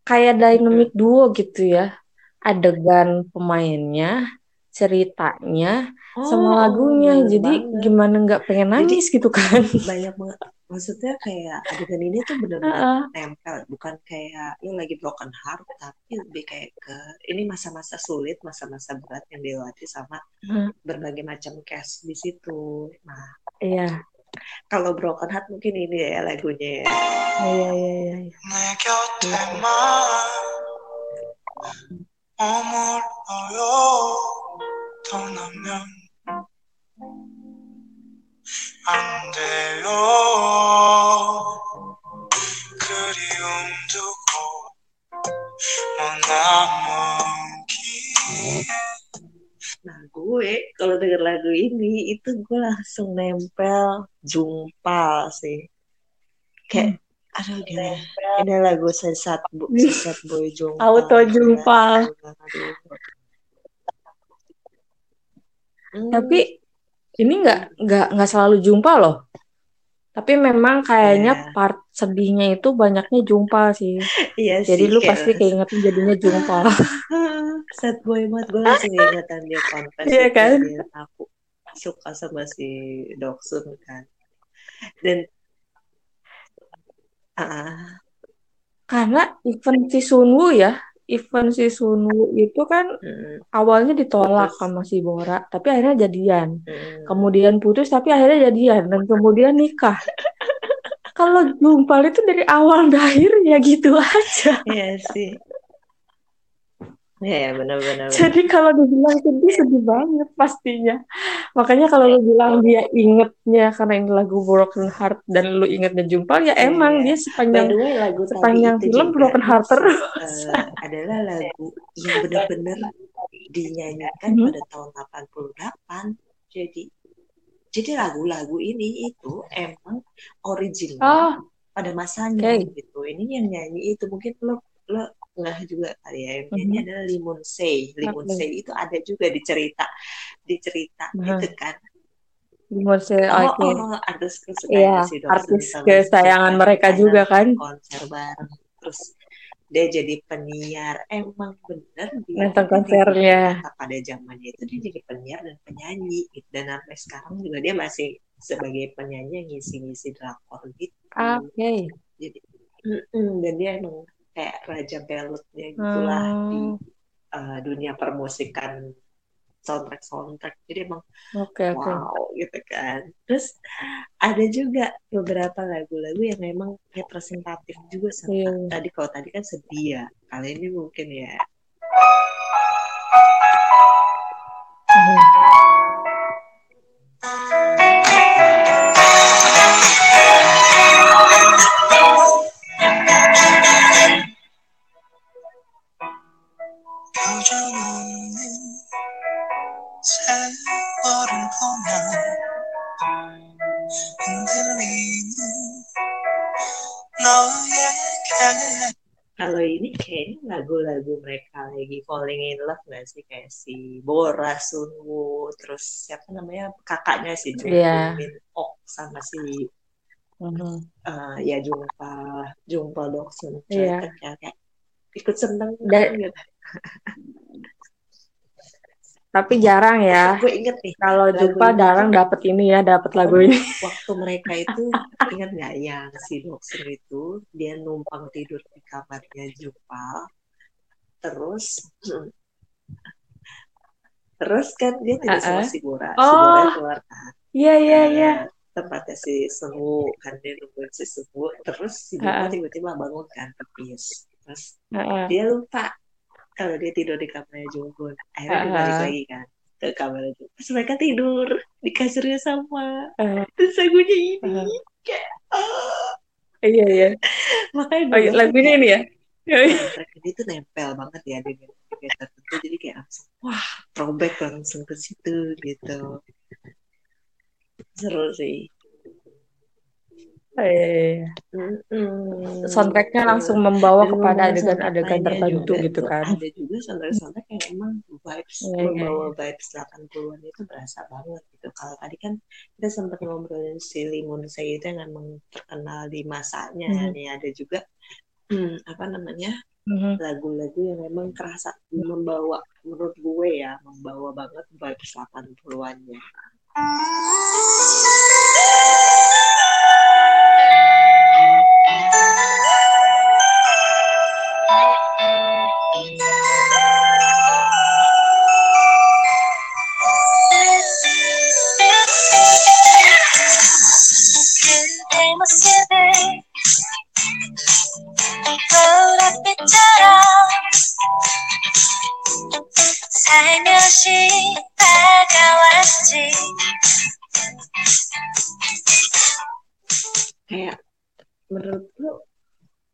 B: kayak dynamic duo gitu ya. Adegan pemainnya, ceritanya,
A: oh
B: sama lagunya.
A: bener
B: Jadi
A: banget
B: gimana nggak pengen
A: jadi
B: nangis gitu kan.
A: banyak banget maksudnya kayak adegan ini tuh benar-benar
B: Heeh.
A: nempel bukan kayak lu lagi broken heart tapi lebih kayak ke ini masa-masa sulit masa-masa berat yang dilewati sama
B: Heeh.
A: berbagai macam case di situ nah
B: Iya.
A: kalau broken heart mungkin ini ya lagunya ya
B: Iya, iya, iya. iya.
C: 내 곁에만 머물러요 떠나면 안 돼요 그리움 두고 머나먼 길
A: nah gue kalau denger lagu ini itu gue langsung nempel jumpa sih kayak aduh gimana ini lagu sesat bu sesat boy jumpa
B: Auto jumpa.
A: Hmm.
B: Tapi ini nggak nggak nggak selalu jumpa loh. Tapi memang kayaknya
A: Iya.
B: part sedihnya itu banyaknya jumpa sih.
A: Iya
B: Jadi
A: sih,
B: lu
A: kayak
B: pasti keingetin jadinya jumpa.
A: sad boy banget gue langsung ingatan dia confess
B: Iya kan?
A: aku suka sama si Doksun kan dan
B: Karena event si Sunwoo ya, event si Sunwoo itu kan
A: mm,
B: awalnya ditolak
A: Putus.
B: sama si Bora, tapi akhirnya jadian.
A: mm.
B: Kemudian putus, tapi akhirnya jadian. Dan kemudian nikah. Kalau Jumpal itu dari awal dan akhir ya gitu aja.
A: Iya sih Iya ya benar-benar
B: Jadi kalau dibilang sedih, sedih banget pastinya. Makanya kalau lu bilang dia ingetnya karena ini lagu Broken Heart dan lu ingetnya Jumpal, ya
A: Iya,
B: emang
A: iya.
B: dia sepanjang
A: the way lagu
B: sepanjang film
A: juga
B: Broken Heart terus.
A: eh, adalah lagu yang benar-benar dinyanyikan
B: Mhm.
A: pada tahun 88 jadi jadi lagu-lagu ini itu emang original
B: Oh,
A: pada masanya
B: Oke.
A: gitu. Ini yang nyanyi itu mungkin lo lo nggak juga kali ya. Yang nyanyi
B: Mhm.
A: adalah Limun Sei. Limun
B: Oke.
A: Sei itu ada juga di cerita di cerita
B: Mhm.
A: itu kan.
B: Gimana sih?
A: Oh,
B: Oke.
A: oh, artis kesukaan
B: Iya,
A: si
B: artis
A: sama si
B: kesayangan
A: Jepang
B: mereka juga kan.
A: konser bareng. Terus dia jadi penyiar. Emang bener dia
B: Nonton konsernya.
A: pada zamannya itu dia jadi penyiar dan penyanyi. gitu. Dan sampai sekarang juga dia masih sebagai penyanyi yang ngisi-ngisi drakor gitu.
B: Oke.
A: jadi mm-mm, dan dia emang kayak raja belutnya gitulah di
B: Hmm,
A: uh, dunia permusikan soundtrack soundtrack jadi emang
B: Oke, oke.
A: wow gitu kan terus ada juga beberapa lagu-lagu yang memang representatif juga sama
B: Iya.
A: tadi kalau tadi kan sedih ya kali ini mungkin ya
B: Mhm.
A: Kalau ini kayaknya lagu-lagu mereka lagi falling in love gak sih kayak si Bora Sunwoo terus siapa namanya kakaknya si Jung
B: Iya.
A: Min Ok sama si
B: Mhm.
A: eh, ya jumpa jumpa Doksun
B: Iya.
A: kan kayak, ikut seneng
B: Dan-
A: gitu.
B: Tapi jarang ya.
A: gue inget nih
B: Kalau jumpa jarang dapat ini ya, dapat lagu ini.
A: waktu mereka itu ingat nggak yang si Doksun itu dia numpang tidur di kamarnya Jupal terus terus kan dia tidur sama
B: Uh-uh.
A: si Bora si
B: Oh.
A: Bora keluar kan
B: Iya, iya, iya.
A: eh, tempatnya si Sunwoo kan dia nungguin si Sunwoo terus si Jupal
B: Uh-uh.
A: tiba-tiba bangun kan pipis terus
B: Heeh.
A: dia lupa kalau dia tidur di kamarnya Jungkook akhirnya dia
B: Ah.
A: balik lagi kan ke kamarnya Jungkook terus mereka tidur di kasurnya sama
B: Eh,
A: terus lagunya ini kayak ah.
B: Iya, iya.
A: makanya
B: Oh, iya,
A: dulu
B: lagu ini ya.
A: soundtrack ini tuh nempel banget ya dengan tertentu jadi kayak langsung wah throwback langsung ke situ gitu seru sih
B: Eh,
A: Mm-mm.
B: soundtracknya langsung membawa
A: Dan
B: kepada adegan-adegan tertentu
A: juga
B: gitu kan.
A: ada juga soundtrack-soundtrack yang emang vibes
B: iya,
A: membawa vibes 80-an itu berasa banget gitu kalau tadi kan kita sempat ngobrolin si Limun Sei itu yang emang terkenal di masanya
B: Mhm.
A: nih ada juga hmm, apa namanya
B: Mhm.
A: lagu-lagu yang memang kerasa membawa menurut gue ya membawa banget vibes 80-annya
C: 그 보랏빛처럼 살며시 다가왔지
A: kayak menurut lu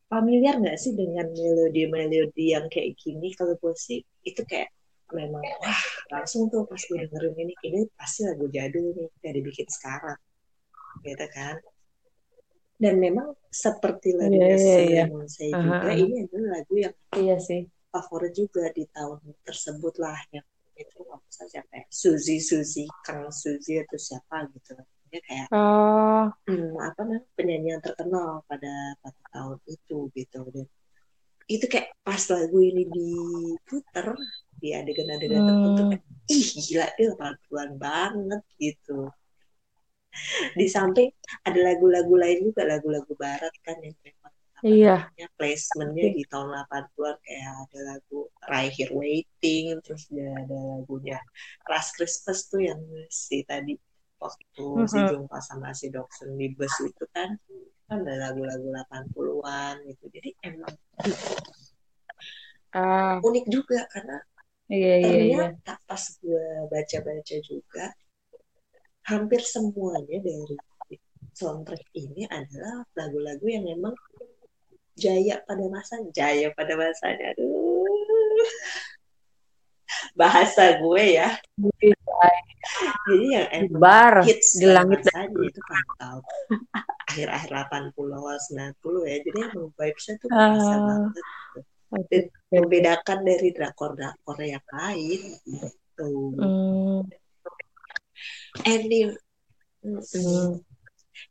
A: familiar nggak sih dengan melodi-melodi yang kayak gini kalau gue sih itu kayak memang wah langsung tuh pas gue dengerin ini ini pasti lagu jadul nih kayak dibikin sekarang gitu kan Dan memang seperti lagunya
B: Iya, iya, iya.
A: Selimun Say
B: Aha,
A: juga
B: aha.
A: ini adalah lagu yang
B: Iya sih.
A: favorit juga di tahun tersebut lah yang itu usah siapa ya Suzy Suzy Kang Suzy atau siapa gitu dia kayak
B: Oh,
A: hmm, apa namanya penyanyi yang terkenal pada pada tahun itu gitu dan itu kayak pas lagu ini diputer di adegan-adegan tertentu
B: hmm.
A: kayak ih gila dia 80-an banget gitu di samping ada lagu-lagu lain juga lagu-lagu barat kan yang memang apa
B: Iya.
A: namanya placementnya di tahun 80-an kayak ada lagu Right Here Waiting terus ada, ada lagunya Last Christmas tuh yang si tadi waktu si
B: Mhm.
A: Jungpa sama si Doksun di bus itu kan kan ada lagu-lagu 80-an gitu jadi emang
B: Ah,
A: unik juga karena
B: iya iya iya.
A: ternyata pas gue baca-baca juga hampir semuanya dari soundtrack ini adalah lagu-lagu yang memang jaya pada masa jaya pada masanya. Aduh. Bahasa gue ya. Jadi yang emang
B: bar
A: hits
B: di langit
A: masanya itu tahun akhir-akhir 80 awal 90 ya. Jadi emang vibesnya tuh
B: Ah,
A: kerasa banget gitu. dan membedakan dari drakor-drakor yang lain gitu.
B: Hmm,
A: anyway
B: hmm.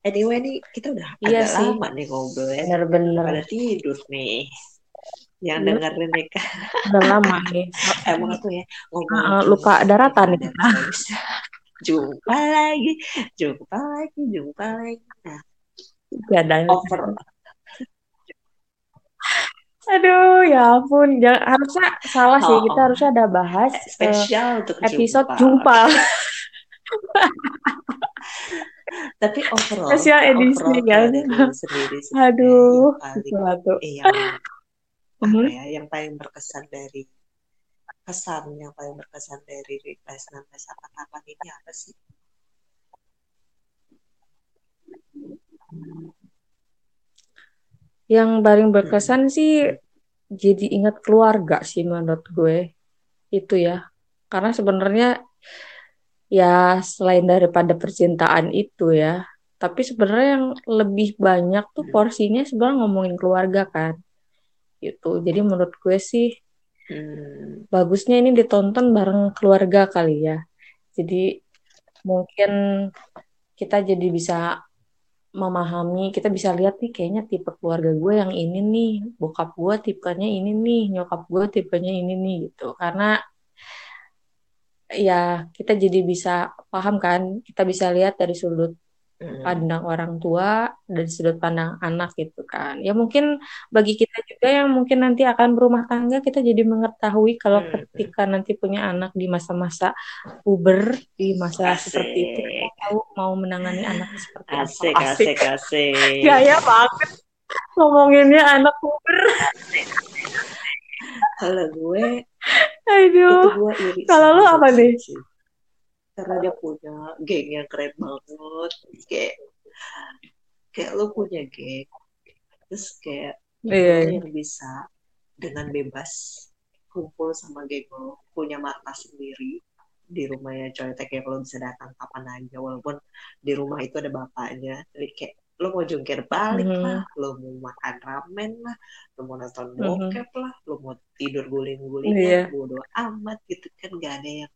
A: Anyway nih kita udah
B: Iya
A: agak
B: sih,
A: lama nih ngobrol ya.
B: bener-bener.
A: Pada tidur nih. Yang
B: Iya,
A: dengerin nih kan.
B: udah lama nih.
A: Emang aku ya ngomong-ngomong
B: lupa
A: musik
B: daratan nih.
A: Jumpa lagi, jumpa lagi, jumpa lagi. Nah,
B: ada.
A: over
B: Aduh, ya ampun. Jangan, harusnya salah sih. Kita
A: oh,
B: harusnya ada bahas
A: eh, spesial untuk
B: episode
A: jumpa.
B: jumpa.
A: Tapi overall,
B: Spesial edisi
A: overall
B: kan.
A: kalau dari lu sendiri yang
B: Aduh,
A: paling
B: sesuatu.
A: eh yang apa
B: Mhm.
A: ya, yang paling berkesan dari kesan yang paling berkesan dari Request 1988 ini apa sih?
B: Yang paling berkesan sih jadi ingat keluarga sih menurut gue. Itu ya. Karena sebenarnya ya selain daripada percintaan itu ya, tapi sebenarnya yang lebih banyak tuh
A: Hmm.
B: porsinya sebenarnya ngomongin keluarga kan. Gitu. Jadi menurut gue sih
A: Hmm.
B: bagusnya ini ditonton bareng keluarga kali ya. Jadi mungkin kita jadi bisa memahami, kita bisa lihat nih kayaknya tipe keluarga gue yang ini nih, bokap gue tipenya ini nih, nyokap gue tipenya ini nih gitu. Karena ya kita jadi bisa paham kan, kita bisa lihat dari sudut pandang orang tua, dari sudut pandang anak gitu kan. Ya mungkin bagi kita juga yang mungkin nanti akan berumah tangga, kita jadi mengetahui kalau ketika nanti punya anak di masa-masa puber, di masa seperti itu, kita
A: Asik,
B: tahu mau menangani anaknya seperti apa.
A: asik,
B: Asik.
A: asik, asik.
B: Gaya banget ngomonginnya anak puber.
A: Kalau gue itu
B: Aduh,
A: gue iri
B: kalau lu apa nih?
A: Karena dia punya geng yang keren banget. Kayak kayak lu punya geng, terus kayak lu
B: iya.
A: yang bisa dengan bebas kumpul sama geng lo punya markas sendiri di rumahnya Coytek ya kalau bisa datang kapan aja walaupun di rumah itu ada bapaknya jadi kayak lo mau jungkir balik
B: Mhm.
A: lah lo mau makan ramen lah lo mau nonton
B: Mhm.
A: bokep lah lo mau tidur guling-gulingan
B: Iya.
A: bodo amat gitu kan gak ada yang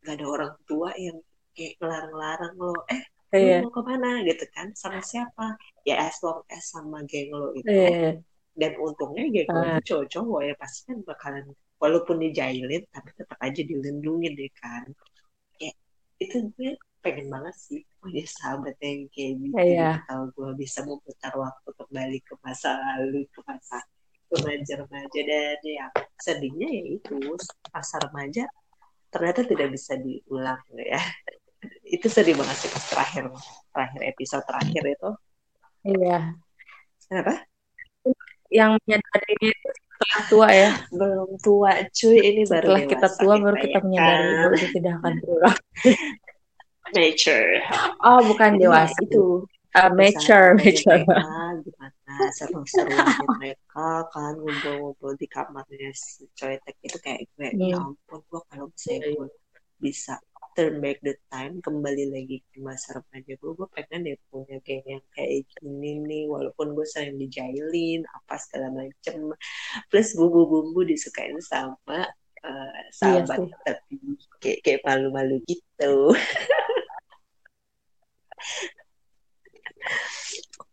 A: gak ada orang tua yang kayak ngelarang-larang lo eh lu
B: Iya.
A: mau ke mana gitu kan sama siapa ya as long as sama geng lo itu
B: Iya.
A: dan untungnya geng lo itu cowok-cowok ya pasti kan bakalan walaupun dijailin tapi tetap aja dilindungin deh kan ya itu gue pengen banget sih punya sahabat yang kayak gitu
B: Iya.
A: kalau gue bisa memutar waktu kembali ke masa lalu ke masa remaja-remaja dan ya sedihnya ya itu masa remaja ternyata tidak bisa diulang ya itu sedih banget sih pas terakhir terakhir episode terakhir itu
B: Iya.
A: kenapa
B: Yang menyadarinya itu setelah tua ya.
A: belum tua cuy ini baru
B: Setelah kita tua baru
A: kita ya
B: menyadari bahwa itu tidak akan berulang.
A: nature
B: Oh, bukan
A: ya
B: dewasa.
A: itu
B: Uh, mature, mature.
A: gimana seru-seruannya mereka kan ngumpul-ngumpul di kamarnya si Coetek itu kayak gue ya
B: Hmm.
A: ampun gue kalau misalnya gue bisa turn back the time kembali lagi ke masa remaja gue gue pengen deh punya geng yang kayak gini nih walaupun gue sering dijailin apa segala macem plus bumbu-bumbu disukain sama eh,
B: Iya
A: sahabat
B: sih.
A: tapi kayak kayak malu-malu gitu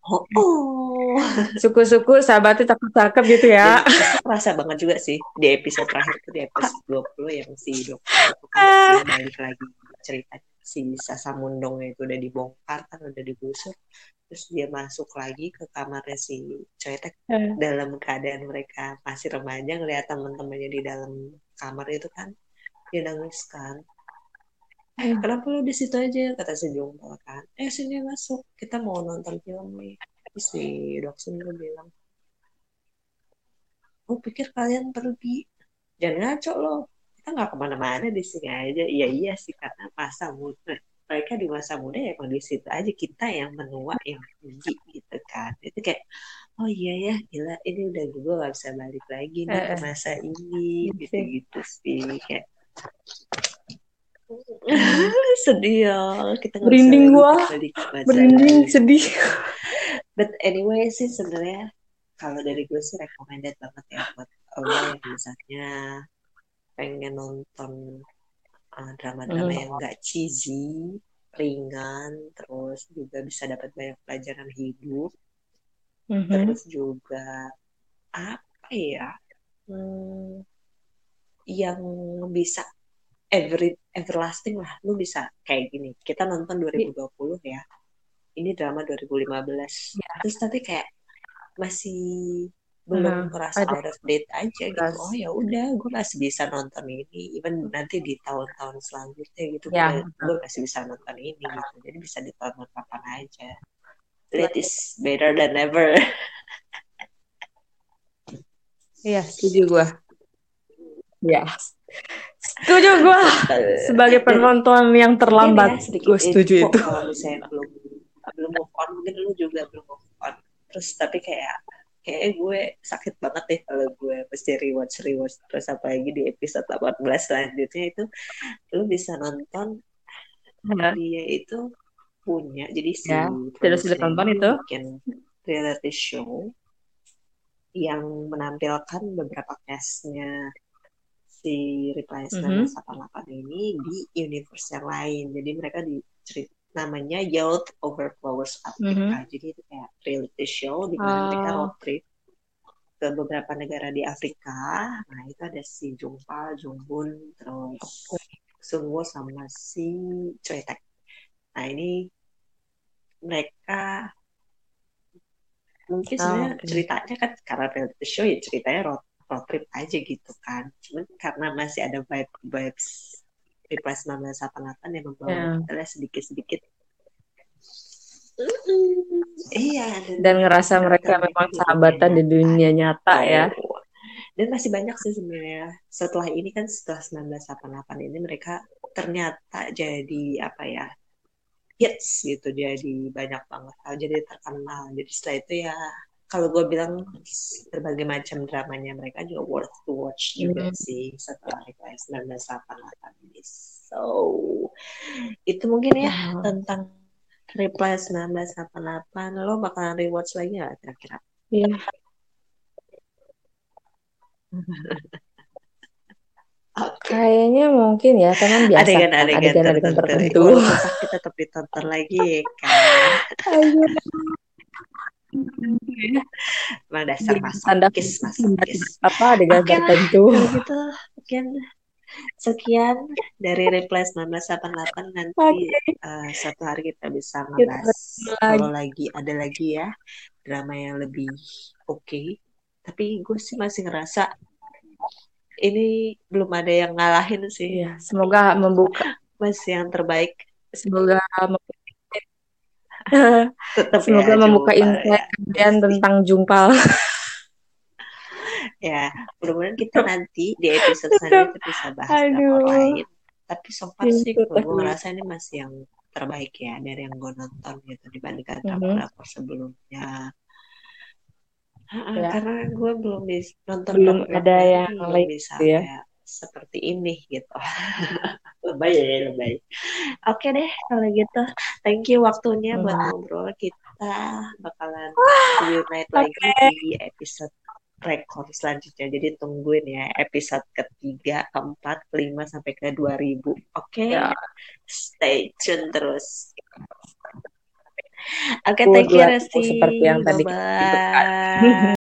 A: oh, oh.
B: Suku-suku sahabatnya cakep-cakep gitu ya.
A: dan itu kerasa banget juga sih di episode terakhir itu di episode 20 yang si dokter
B: Ah.
A: balik lagi cerita si Sasa Mundongnya itu udah dibongkar kan udah digusur terus dia masuk lagi ke kamarnya si Coetek
B: Eh,
A: dalam keadaan mereka masih remaja ngeliat teman-temannya di dalam kamar itu kan dia nangis kan eh kenapa lu di situ aja? Kata si Jungkook kan. Eh sini masuk. Kita mau nonton film nih. Terus si Doksun tuh bilang gue pikir kalian pergi. Jangan ngaco loh kita nggak ke mana-mana di sini aja. Iya iya sih karena masa muda. Mereka di masa muda ya emang di situ aja. Kita yang menua yang pergi gitu kan. Itu kayak oh iya ya gila. Ini udah gue gak bisa balik lagi nih ke
B: Eh,
A: masa ini.
B: Gitu
A: gitu
B: sih
A: kayak sedih ya kita
B: Merinding gua, merinding, sedih.
A: but anyway sih sebenarnya kalau dari gue sih recommended banget ya buat lo yang misalnya pengen nonton uh, drama-drama
B: Hmm.
A: yang gak cheesy, ringan, terus juga bisa dapat banyak pelajaran hidup,
B: Mhm.
A: terus juga apa ya, hmm, yang bisa every everlasting lah, lu bisa kayak gini. Kita nonton 2020 ya, ini drama 2015,
B: Ya.
A: terus tapi kayak masih
B: Nah,
A: belum kerasa
B: ada
A: out of date aja gitu. Oh ya udah, gue masih bisa nonton ini. Even nanti di tahun-tahun selanjutnya gitu,
B: Ya,
A: gue gue masih bisa nonton ini gitu. Jadi bisa ditonton kapan aja. That is better than ever.
B: Iya, setuju gua. Ya, setuju gua. Sebagai
A: Dan
B: penonton yang
A: mungkin
B: terlambat,
A: ya
B: gue setuju
A: info
B: itu.
A: kalau misalnya belum belum move on, mungkin lu juga belum move on. Terus tapi kayak kayak gue sakit banget deh kalau gue mesti rewatch rewatch terus apalagi di episode 18 selanjutnya itu lu bisa nonton
B: Ya,
A: dia itu punya jadi si
B: ya. Tonton
A: ini
B: itu.
A: bikin reality show yang menampilkan beberapa castnya si Reply
B: Mhm.
A: 1988 ini di universe yang lain jadi mereka di cerit- namanya Youth Overflowers Africa
B: Mhm.
A: jadi itu kayak reality show di mana mereka
B: Oh,
A: road trip ke beberapa negara di Afrika nah itu ada si Jungpa, Jungbun terus Sungwo sama si Choi Taek nah ini mereka mungkin
B: oh,
A: sebenarnya
B: oke.
A: ceritanya kan karena reality show ya ceritanya road, trip aja gitu kan cuman karena masih ada vibe vibes Reply 1988 yang membawa
B: Ya.
A: kita sedikit-sedikit Mm-mm. iya dan
B: Dan ngerasa mereka memang sahabatan di dunia nyata ya.
A: Dan masih banyak sih sebenarnya. Setelah ini kan setelah 1988 ini mereka ternyata jadi apa ya hits gitu jadi banyak banget jadi terkenal jadi setelah itu ya
D: kalau gue bilang berbagai macam dramanya mereka juga worth to watch juga
B: Hmm.
D: sih setelah Reply 1988 ini. So itu mungkin ya
B: Hmm.
D: tentang Reply 1988. Lo bakalan rewatch lagi nggak kira-kira?
B: Iya. Kayaknya mungkin ya, karena biasa kan
D: Adegan-adegan
B: adegan-adegan
D: tertentu.
B: tertentu.
D: Walaupun sakit tetap ditonton lagi kan.
B: Ayo.
D: Emang dasar masokis, masokis.
B: apa adegan tertentu.
D: kalau gitu mungkin sekian dari Reply 1988 nanti
B: Oke.
D: eh, suatu hari kita bisa ngebahas kalau lagi ada lagi ya drama yang lebih oke tapi gue sih masih ngerasa ini belum ada yang ngalahin sih
B: Iya, semoga membuka,
D: masih yang terbaik
B: semoga mem-
D: tetap
B: semoga
D: ya
B: membuka
D: Jumpal
B: insight
D: ya pasti
B: tentang Jumpal.
D: ya mudah-mudahan kita nanti di episode selanjutnya bisa bahas drakor
B: aduh,
D: lain tapi so far sih
B: itu
D: kalau gue ngerasa ini masih yang terbaik ya dari yang gue nonton gitu dibandingkan
B: Mhm.
D: drakor-drakor sebelumnya Ha-ha,
B: Ya,
D: karena gue belum bisa nonton
B: belum ada
D: drakor-drakor
B: yang lain gitu ya.
D: Seperti ini gitu. Lebay ya lebay. Oke deh kalau gitu. Thank you waktunya buat
B: Mhm.
D: ngobrol kita. Bakalan reunite
B: Oke,
D: lagi di episode rekor selanjutnya. Jadi tungguin ya episode ketiga keempat kelima sampai ke 2000 oke?
B: Ya,
D: stay tune terus. Oke
B: aku
D: thank you
B: 2000
D: Resti
B: seperti yang
D: bye
B: tadi sebutkan.
D: bye